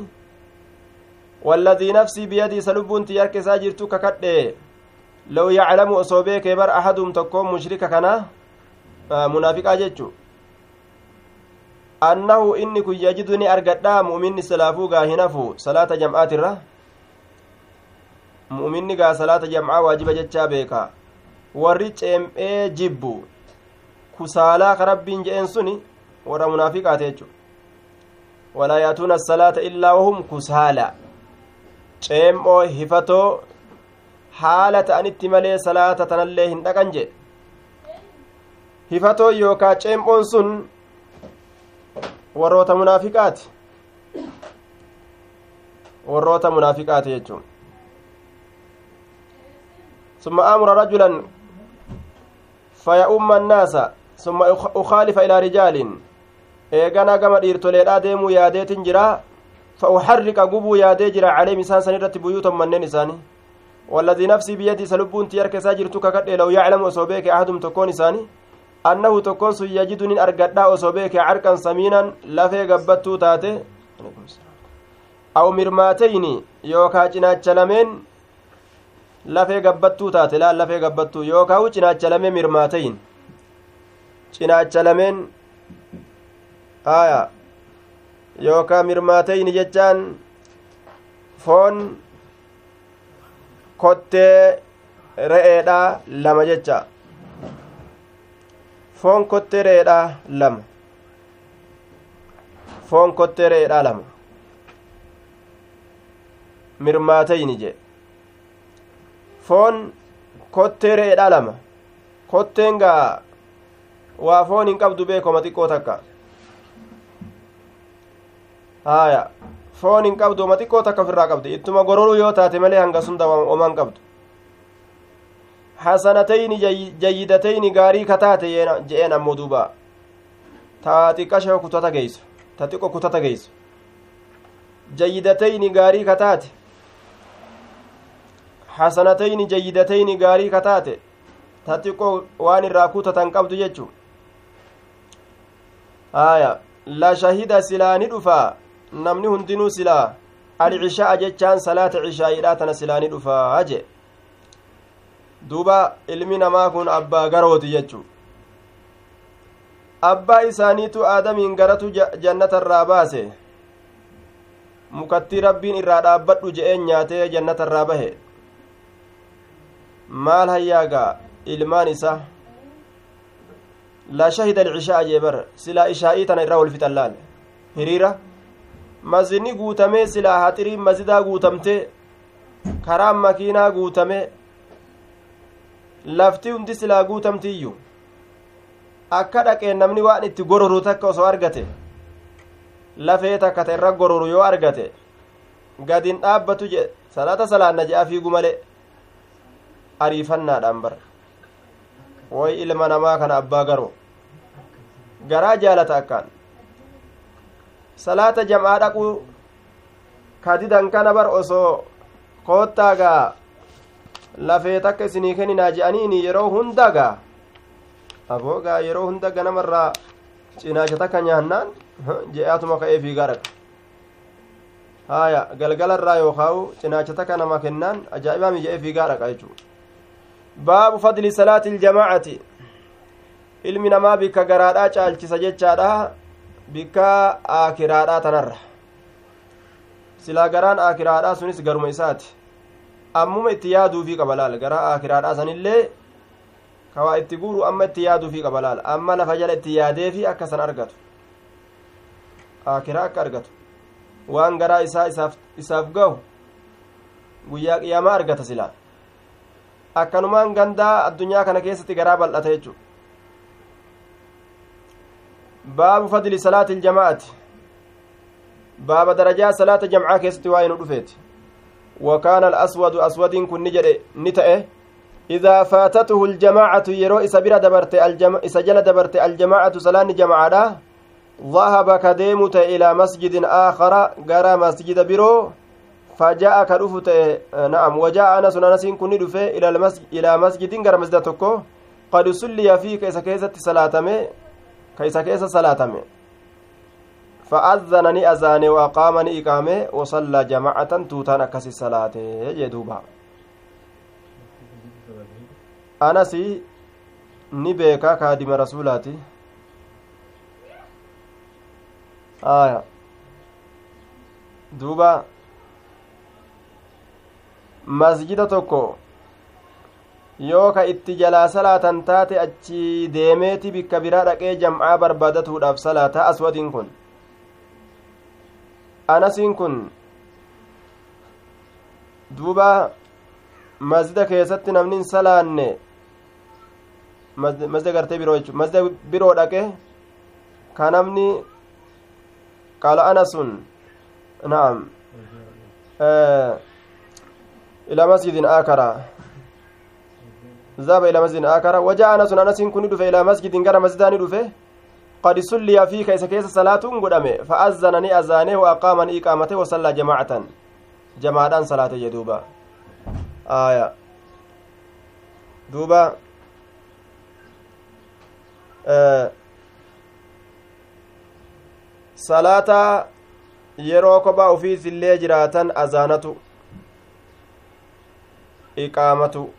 والذي نفسي بيدي سلبون تيارك ساجرتو ككدي لو يعلم أصوبيك بر أحدهم تكون مشركة كنا منافقا جيتشو annahu inni kun yajidu ni argadha. Mu'minni silaafuu gaa hinafu salaata jam'aatirra mu'minni gaa salaata jam'aa waajiba jechaa beeka. Warri ceem'ee jibbu. Kusaalaa ka rabbiin je'een suni warra munaafiqaate jechu walaa yaatuuna asalaata illaa wahum kusaala. Ceem'oo hifatoo haala ta'anitti malee salaata tanallee hin dhaqan jedhe. Hifatoo yookaa ceem'oon sun warroota munaafiqaati? Warroota munaafiqaati jechuun. ثم أمر رجلا فيؤم الناس ثم أخالف إلى رجال إيغانا كما ديرتوليدha deemuu yaadeetin jira فأحرق قبو يادي جرا عليهم إسان سنرت بيوتا منين إساني والذي نفسي بيدي سلبون تيارك ساجرتك كد لو يعلم أصوبيك أحدهم تكون إساني annahu tokkon sun yajidu nin argadha osoo beeke carqan samiinan lafee gabbattuu taate aw mirmaateyni yookaa cinaacha lameen lafee gabbattuu taate laal lafee gabbattuu yookaa u cinaacha lamee mirmaateyin cinaacha lameen aya yookaa mirmaateyni jechaan foon kottee re'eedha lama jecha foon kottereedha lama foon kottereedha lama mirmaatayni jee foon kottereedha lama kotteen gaa waa foon hin qabdu beekoma xiqqoo takka haya foon hin qabdu oma xiqqoo takka ofirraa qabdi ittuma gororuu yoo taate malee hanga sunda oman qabdu hasanatayni jayyidatayni gaarii kataate je'een ammoo duuba ta xiqqasha kutata geeysu ta xiqqo kutata geeysu jayyidatayni gaarii kataate hasanatayni jayyidatayni gaarii kataate ta xiqqoo waan irraa kutatan qabdu jechu aya la shahida silaa ni dhufa namni hundinuu silaa alcisha'a jechaan salaata cishaayiidha tana silaa ni dhufaa jee duuba ilmi namaa kun abbaa garooti jechu abbaa isaaniitu aadamiin garatu jannatarraa baase. Mukattii rabbiin irraa dhaabbadhu je'een nyaatee jannatarraa bahe. Maal hayyaagaa? Ilmaan isa. La shahida alcishaa jeebar silaa ishaa'ii tana irraa wal fixan laal? Hiriira. Mazini guutamee silaa haxiriin mazidaa guutamte karaan makiinaa guutame lafti hundi silaa guutamtiiyyu akka dhaqeen namni waan itti gororu takka osoo argate lafee takka ta irra gororu yoo argate gadin dhaabbatu jedhe salaata salaanna je'a fiigu male ariifannaadhaan bara way ilma namaa kana abbaa garo garaa jaalata akkaan salaata jam'aa dhaqu kadidan kana bar osoo koottaagaa lafee takka isinii kenninaa je'aniini yeroo hundagaa aboogaa yeroo hundaga namarraa cinaacha takka nyaannaan je'aatuma ka'ee fiigaa dhaqa haya galgalarraa yookaa'u cinaacha takka nama kennaan ajaa'ibaami je'ee fiigaa dhaqa jechuu baabu fadli salaati iljamaacati ilmi namaa bikka garaadhaa caalchisa jechaadha bikka aakiraadhaa tanarra silaa garaan aakiraadhaa sunis garuma isaati ammuma itti yaaduufii qaba laal gara akiraadhaa sanillee kawaa itti guuru amma itti yaaduufii qaba laal amma lafa jala itti yaadeefi akka san argatu akiraa akka argatu waan garaa isaa isaaf gahu guyyaa qiyaamaa argata silaa akkanumaan gandaa addunyaa kana keessatti garaa bal'ata jechu baabu fadli salaati iljamaa'ati baaba darajaa salaata jamcaa keessatti waa'ee nu dhufeeti وكان الأسود أسود كن نجد نتأه. إذا فاتته الجماعة يرو إسا برا دبرت الجم... إسا دبرت الجماعة سلان جماعة ذهب كديمت إلى مسجد آخر قرى مسجد برو. فجاء كرفت نعم وجاء أنس أنس كن دفه إلى المسجد إلى مسجد قرى مسجد تكو قد صلي فيه كيس كيسة صلاتمي كيس كيس صلاتمي فأذنني أذاني وأقامني إقامة وصلى جماعة توتان أكسي الصلاة يدوبا أنس ni beekaa kaadima rasuulaati aya duuba masjida tokko yoo ka itti jalaa salaatan taate achi deemeeti bikka biraa dhaqee jam'aa barbaadatuudhaaf salaata aswadiin kun anasiin kun duuba masjida keessatti namni hin salaanne masjida gartee biroo jechuudha masjida biroo dhaqe ka namni قال أنس نعم آه إلى مسجد آخر ذهب إلى مسجد آخر وجاء أنس أنس كن دفه إلى مسجد غير مسجدان دفه قد صلي فيه كيس كيس صلاة قدامه فأذنني أذانه وأقامني إقامته وصلى جماعة جماعة صلاة يدوبا آية دوبا آه kophaa ufiis illee jiraatan azaanatu iqaamatu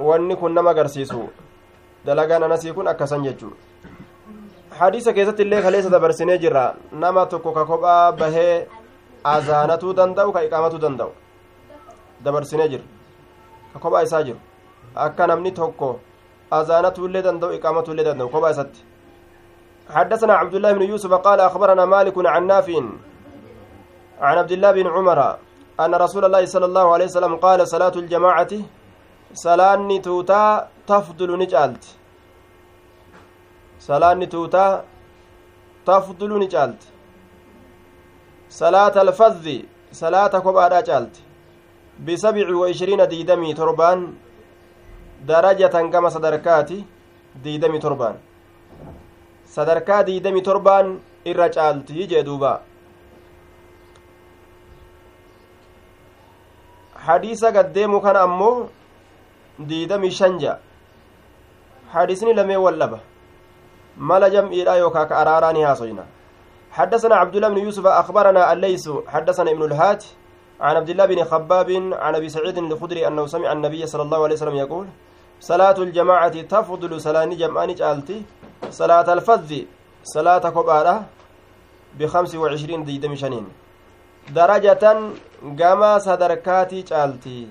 wanni kun nama agarsiisu dalagaan anasii kun akkasan jechuu hadiisa keessatti illee kaleessa dabarsinee jirra nama tokko ka kophaa bahee azaanatuu danda'u ka iqaamatuu danda'u dabarsinee jira ka kophaa isaa jiru akka namni tokko azaanatuu illee danda'u iqaamatuu illee danda'u kophaa isatti حدثنا عبد الله بن يوسف قال أخبرنا مالك عن نافع عن عبد الله بن عمر أن رسول الله صلى الله عليه وسلم قال صلاة الجماعة صلاة توتا تفضل نجالت صلاة توتا تفضل نجالت صلاة الفذ صلاة كبارة جالت بسبع وعشرين ديدمي تربان درجة كما صدركاتي ديدمي تربان sadarkaa diidami torbaan irra caaltii jee duuba hadiisa gaddeemu kana ammoo diidami shanja hadisni lamee wallaba yookaa ka araaraa ni haasoyna حدثنا عبد الله بن يوسف أخبرنا الليث حدثنا ابن الهات عن عبد الله بن خباب عن أبي سعيد الخدري أنه سمع النبي صلى الله عليه وسلم يقول صلاة الجماعة تفضل صلاة جمعان جالتي صلاة الفذ صلاة كبارة بخمس وعشرين ديدم شنين درجة قما صدركاتي جالتي.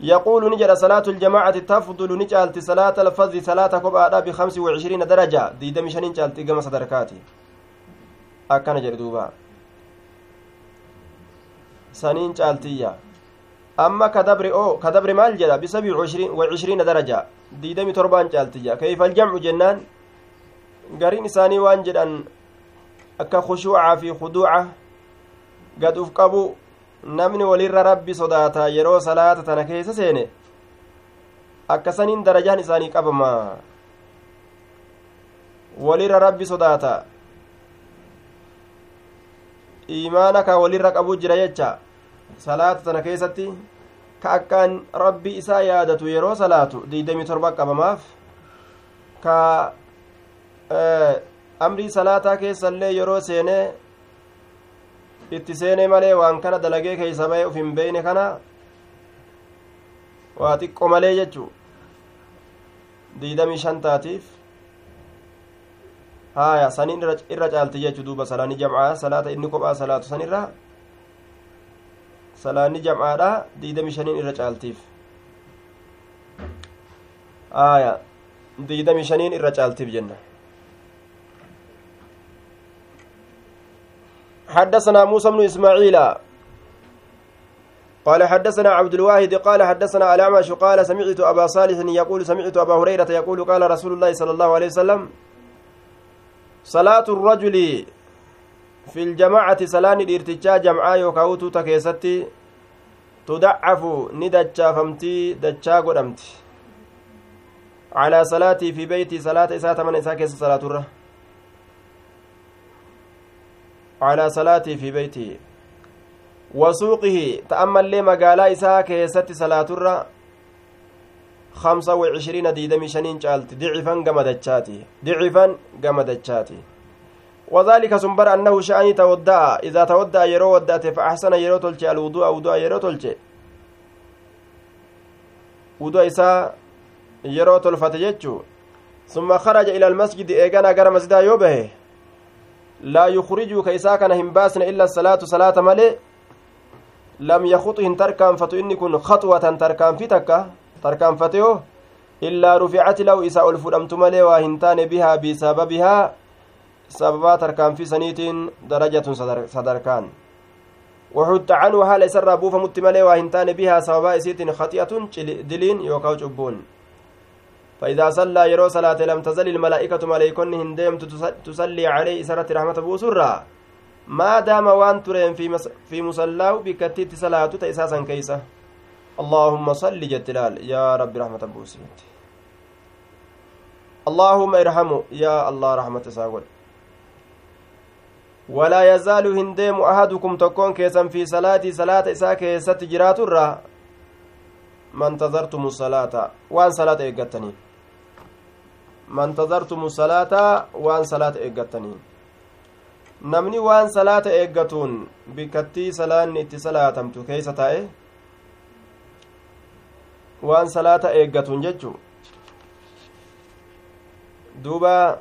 يقول نجد صلاة الجماعة تفضل نجالتي صلاة الفذ صلاة كبارة بخمس وعشرين درجة ديدم شنين جالتي قما صدركاتي أكان جردوبا سنين جالتية amma kadabri oo kadabri maal jedha bisabii wacishriina daraja diidami torbaan caaltiyya kayfa aljamcu jennaan gariin isaanii waan jedhan akka khushuucaa fi khuduuca gad uf qabu namni walirra rabbi sodaata yeroo salaata tana keessa seene akkasaniin darajaan isaanii qabama walirra rabbi sodaata imaana ka walirra qabu jira jecha salaata tana keessatti ka akkaan rabbi isaa yaadatu yeroo salaatu diidamii torba qabamaaf ka amrii salaataa keessallee yeroo seenee itti seenee malee waan kana dalagee keeysa ba'e uf hin beeyne kana waa xiqqo malee jechuu diidamii shan taatiif haya sanin irra caalti jechuu duuba salaani jam'aa salaata inni kophaa salaatu san irra salaanni jam'aadha diidami shaniin irra caaltiif aya diidami shaniin irra caaltiif jenna حدثنا موسى بن إسماعيل. قال حدثنا عبد الواحد قال حدثنا الأعمش قال سمعت أبا صالح يقول سمعت أبا هريرة يقول قال رسول الله صلى الله عليه وسلم صلاة الرجل في الجماعة سلان الارتجاء جمعاء يوكاوتو تكيستي tudaccafu ni dachaafamtii dachaa godhamti calaa salaatii fi beeytii salaata isaa tamana isaa keessa salaaturra calaa salaatii fi beeytii wasuuqihi ta'ammallee magaalaa isaa keessatti salaaturra خمسة وعشرين ديدمي شنين شالت. ضعفا قمدتشاتي ضعفا قمدتشاتي وذلك سنبر أنه شأني تودع. إذا تودع يرو ودأت فأحسن يرو تلجي الوضوء وضوء يرو تلجي وضوء إساء يرو تلفت ثم خرج إلى المسجد. إيقانا قرى مسجدا يوبه. لا يخرج كيسا كان همباسن إلا الصلاة صلاة ملي. لم يخطه تركان فتو إني كن خطوة تركان في illaa ruficati lahu isa ol fudhamtu malee waa hin taane bihaa bisababihaa sababaa tarkaanfii saniitiin darajatun sadarkaan وحط عنه حال سر أبوف متملي وهنتان بها سببا إسيت خطيئة دلين يوكاو جبون. فإذا صلى يرو صلاة لم تزل الملائكة ملائكون هندم تصلي عليه إسرة رحمة بوسرة ما دام وان ترين في, مس في مصلاة بكتيت صلاة تأساسا كيسة. اللهم صل جتلال يا رب رحمة بوسيت اللهم ارحمه. يا الله رحمة ساقول ولا يزال هنديم أحدكم تكون كيسا في صلاة صلاة إساء كيسة جرات الرا ما انتظرتم الصلاة. وان صلاة إيقاتني انتظرتم الصلاة وان صلاة إيقاتني namni waan salaata eeggatuun bikkattii salaanni itti salaatamtu keeysa taa'e waan salaata eeggatuun jechu duuba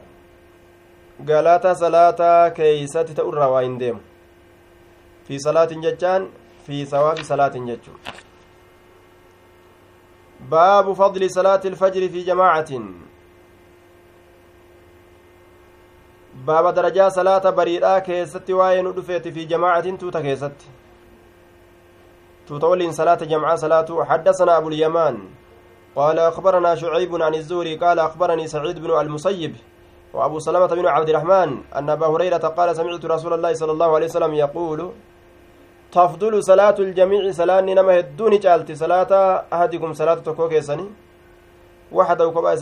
galata salaataa keeysatti ta'urraa waa hin deemu fi salaatin jechaan fi sawaabi salaatin jechu baabu fadli salaati ilfajri fi jamaacatin baaba darajaa salaata bariidhaa keessatti waa'ee nu dhufeeti fi jamaacatin tuuta keessatti. صلاة جمعة صلاة حدثنا أبو اليمان قال أخبرنا شعيب عن الزوري قال أخبرني سعيد بن المسيب وأبو سلمة بن عبد الرحمن أن أبا هريرة قال سمعت رسول الله صلى الله عليه وسلم يقول تفضل صلاة الجميع صلاة نما هدوني جالتي صلاة أحدكم صلاة تكوكي سني وحده كبا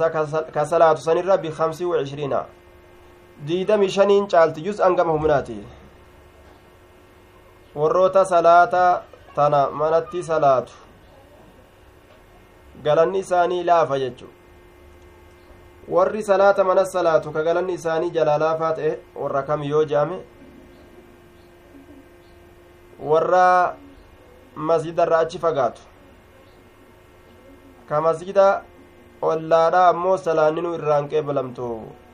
كصلاة سنرى بخمس وعشرين diidami shaniin caalti juz'an angama humnaati. Warroota salaata tana manatti salaatu. Galanni isaanii laafa jechu. Warri salaata mana salaatu ka galanni isaanii jalaa laafaa ta'e warra kam yoo jaame warra masjidarraa achi fagaatu. Ka masjida ollaadhaa ammoo salaanni salaanninuu irraan qeebalamtoo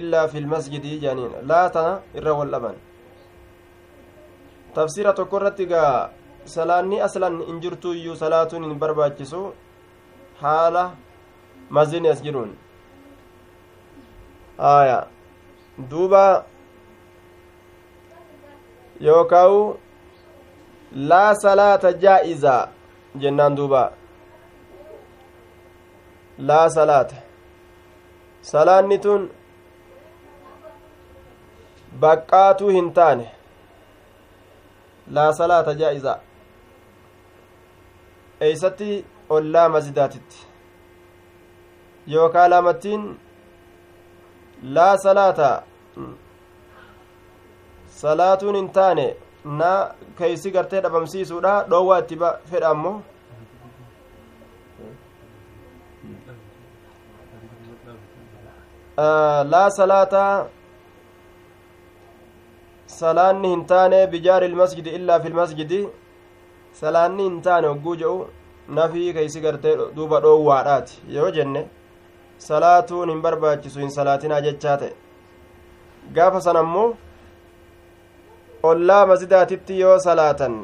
illaa fi lmasjidi jaaniin laata irra wal dhaban tafsiira tokko irratti gaa salaanni aslan hin jirtu iyyuu salaatuun hin barbaachisu haala mazini as jiruun aya duuba yookaawu laa salaata jaa'iza jennaan duuba laa salaata salaanni tun baqqaatuu hin taane laa salaata jaa'iza eeysatti ollaa masjidaatitti yookaa laamattiin laa salaata salaatuun hin taane na keeysi gartee dhabamsiisuudha dhoowwaa itti fedha ammoo laa salaata salaanni hin taane bijaari ilmasjidi illaa fi lmasjidi salaanni hin taane hogguu jedhu nafii keeysi gartee duuba dhoowwaadhaati. Yoo jenne salaatuun hin barbaachisu hin salaatinaa jechaa ta'e. Gaafa san ammoo ollaa masjidaatitti yoo salaatan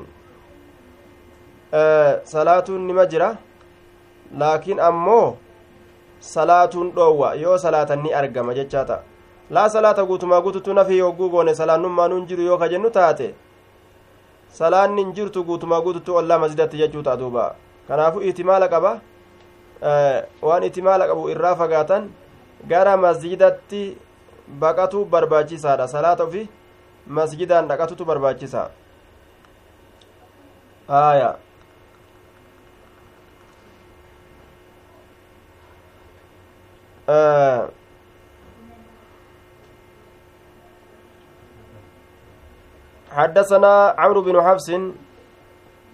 salaatuun nima jira. Laakiin ammoo salaatuun dhoowwa. Yoo salaatan ni argama jechaa ta'a. Laa salaata guutumaa guututu nafii hogguu goone salaannummaan hin jiru yoo ka jennu taate salaanni hin jirtu guutumaa guututu ollaa masjidatti jechuu ta'a duuba. Kanaafu ihtimaala qaba. Waan ihtimaala qabu irraa fagaatan gara masjidatti baqatu barbaachisaadha. Salaata ufi masjidaan dhaqatutu barbaachisa aya حدثنا عمرو بن حفص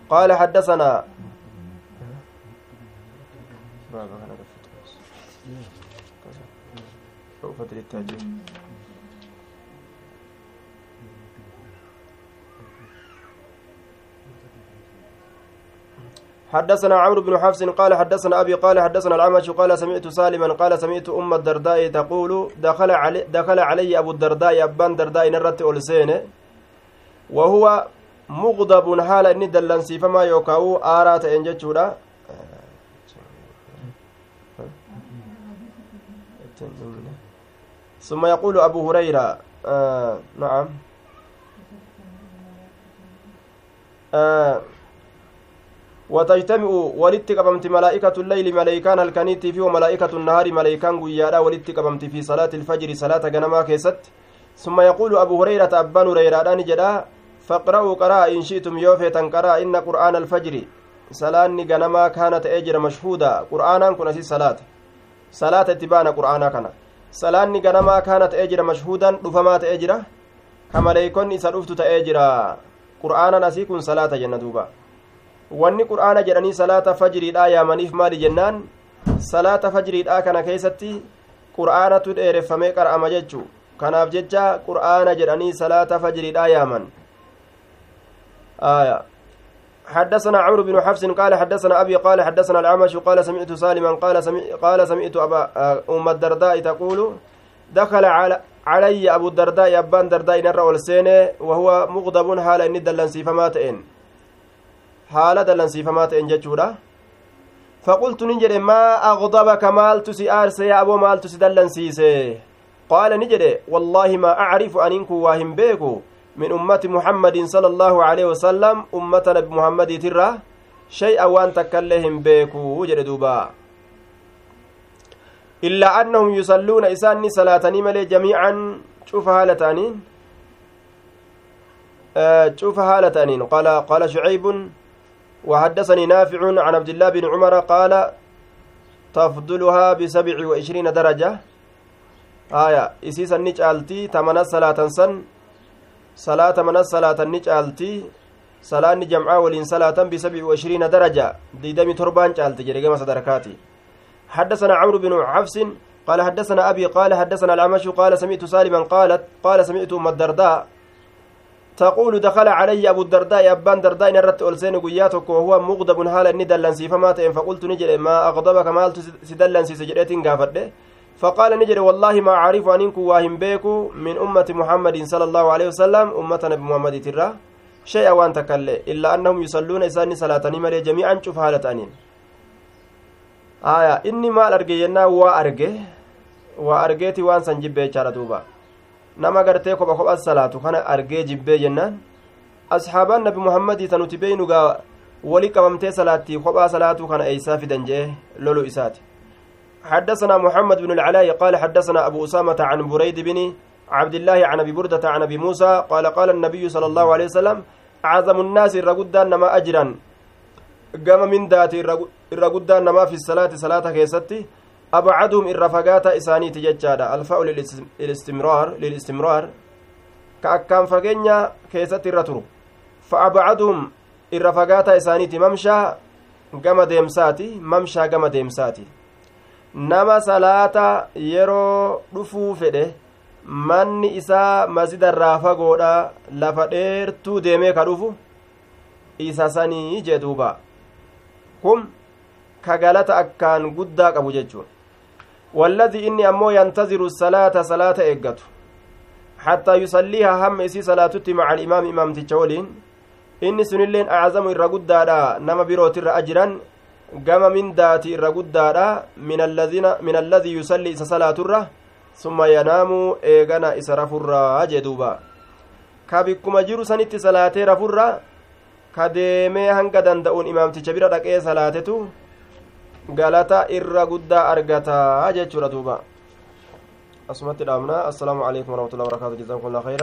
قال حدثنا حدثنا عمرو بن حفص قال حدثنا أبي قال حدثنا العمش قال سمعت سالما قال سمعت أم الدرداء تقول دخل علي دخل علي أبو الدرداء أبان درداء نرت اولسين وهو مغضب حال إني دلنسي فما يوكاو آرات انجتشورا ثم يقول أبو هريرة آه نعم. آه وتجتمع ولت قبمت ملائكة الليل ملائكان الكنيت في وملائكة النهار ملائكان قيادا ولت قبمت في صلاة الفجر صلاة جنما كيست. ثم يقول أبو هريرة أبان هريرة جدا فاقرأوا قراء إن شئتم يوفيتا قراء إن قرآن الفجر صلاة جنما كانت أجر مشهودة قرآنا كنا صلاة. صلاة اتبانا قرآنا كان صلاة جنما كانت أجر مشهودا رفمات أجرة كملائكون إسا رفت تأجر قرآنا نسيكن صلاة جنة دوبا. Wanni qur'aana jedhanii salaata fajriidhaa yaamaniif maali jennaan salaata fajriidhaa kana keessatti qur'aanatu dheereffamee qara'ama jechuu kanaaf jecha qur'aana jedhanii salaata fajriidhaa yaaman آية حدثنا عمرو بن حفص قال حدثنا أبي قال حدثنا العمش قال سمعت سالما قال سمع قال سمعت أبا أم الدرداء تقول دخل على علي أبو الدرداء أبان درداء نرى وهو مغضب حال إن دلنسي فمات إن haala dallansiifamaa ta'en jechuudha. فقلت نجد ما أغضبك مالت سي آرس يا أبو مالت سي دلنسيسي قال نجد والله ما أعرف أن إنكو واهم بيكو من أمة محمد صلى الله عليه وسلم أمة نبي محمد ترى شيئا وان تكلهم بيكو وجد دوبا إلا أنهم يصلون إساني صلاة ملي جميعا شوف هالتانين آه شوف هالتانين قال قال شعيب وحدثني نافع عن عبد الله بن عمر قال تفضلها بسبع وعشرين درجة. آية إسيسا نجعلتي تمنى صلاة سن صلاة من الصلاة نجعلتي صلاة جمعة ولين صلاة بسبع وعشرين درجة. ديدمي تربان جعلتي جريجة صدركاتي حدثنا عمرو بن حفص قال حدثنا أبي قال حدثنا العمش قال سمعت سالما قالت قال سمعت أم الدرداء تقول دخل علي أبو الدرداء أبان درداء نرت ألسين قياتك وهو مغضب حالا ندلن سيفمات فقلت نجري ما أغضبك مالت سدلن سجريت قافد فقال نجري والله ما أعرف أنك واهم بيكو من أمة محمد صلى الله عليه وسلم أمة نبي محمد ترى. شيئا وأن تكلي إلا أنهم يصلون إساني صلاة مالي جميعا شوف حالة أنين. آية إني ما أرجي ينا وأرجي وأرجيتي وأن سنجيب بيشارة دوبا nama gartee kopha kophaas salaatu kana argee jibbee jennaan asxaabaan nabi muhammadii tanuti beeynugaa wali qabamtee salaattii kophaa salaatuu kana eeysaa fidan jee lolu isaati حدثنا محمد بن العلاء قال حدثنا أبو أسامة عن بريد بن عبد الله عن أبي بردة عن أبي موسى قال قال النبي صلى الله عليه وسلم أعظم الناس الرقدان نما أجرا قام من ذات الرقدان نما في الصلاة صلاة كيستي abcaduhum irra fagaata isaaniiti jechaadha alfa'u lilistimraar ka akkaan fageenya keessatti irra turu fa abcaduhum irra fagaata isaaniiti mamshaa gama deemsaati mamshaa gama deemsaati nama salaata yeroo dhufuu fedhe manni isaa masidarraa fagoodha lafa dheertuu deemee ka dhufu isa sanii jee duuba kun akkaan guddaa qabu jechuun والذي إني أمو ينتظر الصلاة صلاة إيقته حتى يصليها هم إسي صلاة مع الإمام إمام تجولين inni sunilleen acazamu irra guddaadha nama birootirra ajiran gama mindaati irra guddaadha min alladii yusalli isa salaaturra summa yanaamu eegana isa rafurraa jee duuba ka bikkuma jiru sanitti salaatee rafurra ka deemee hanga danda'uun imaamticha bira dhaqee salaatetu galata irra guddaa argataa jechuudha duuba asumatti dhaabna assalaamu alaikum warahmatullahi wabarakaatu jazakum allah khayra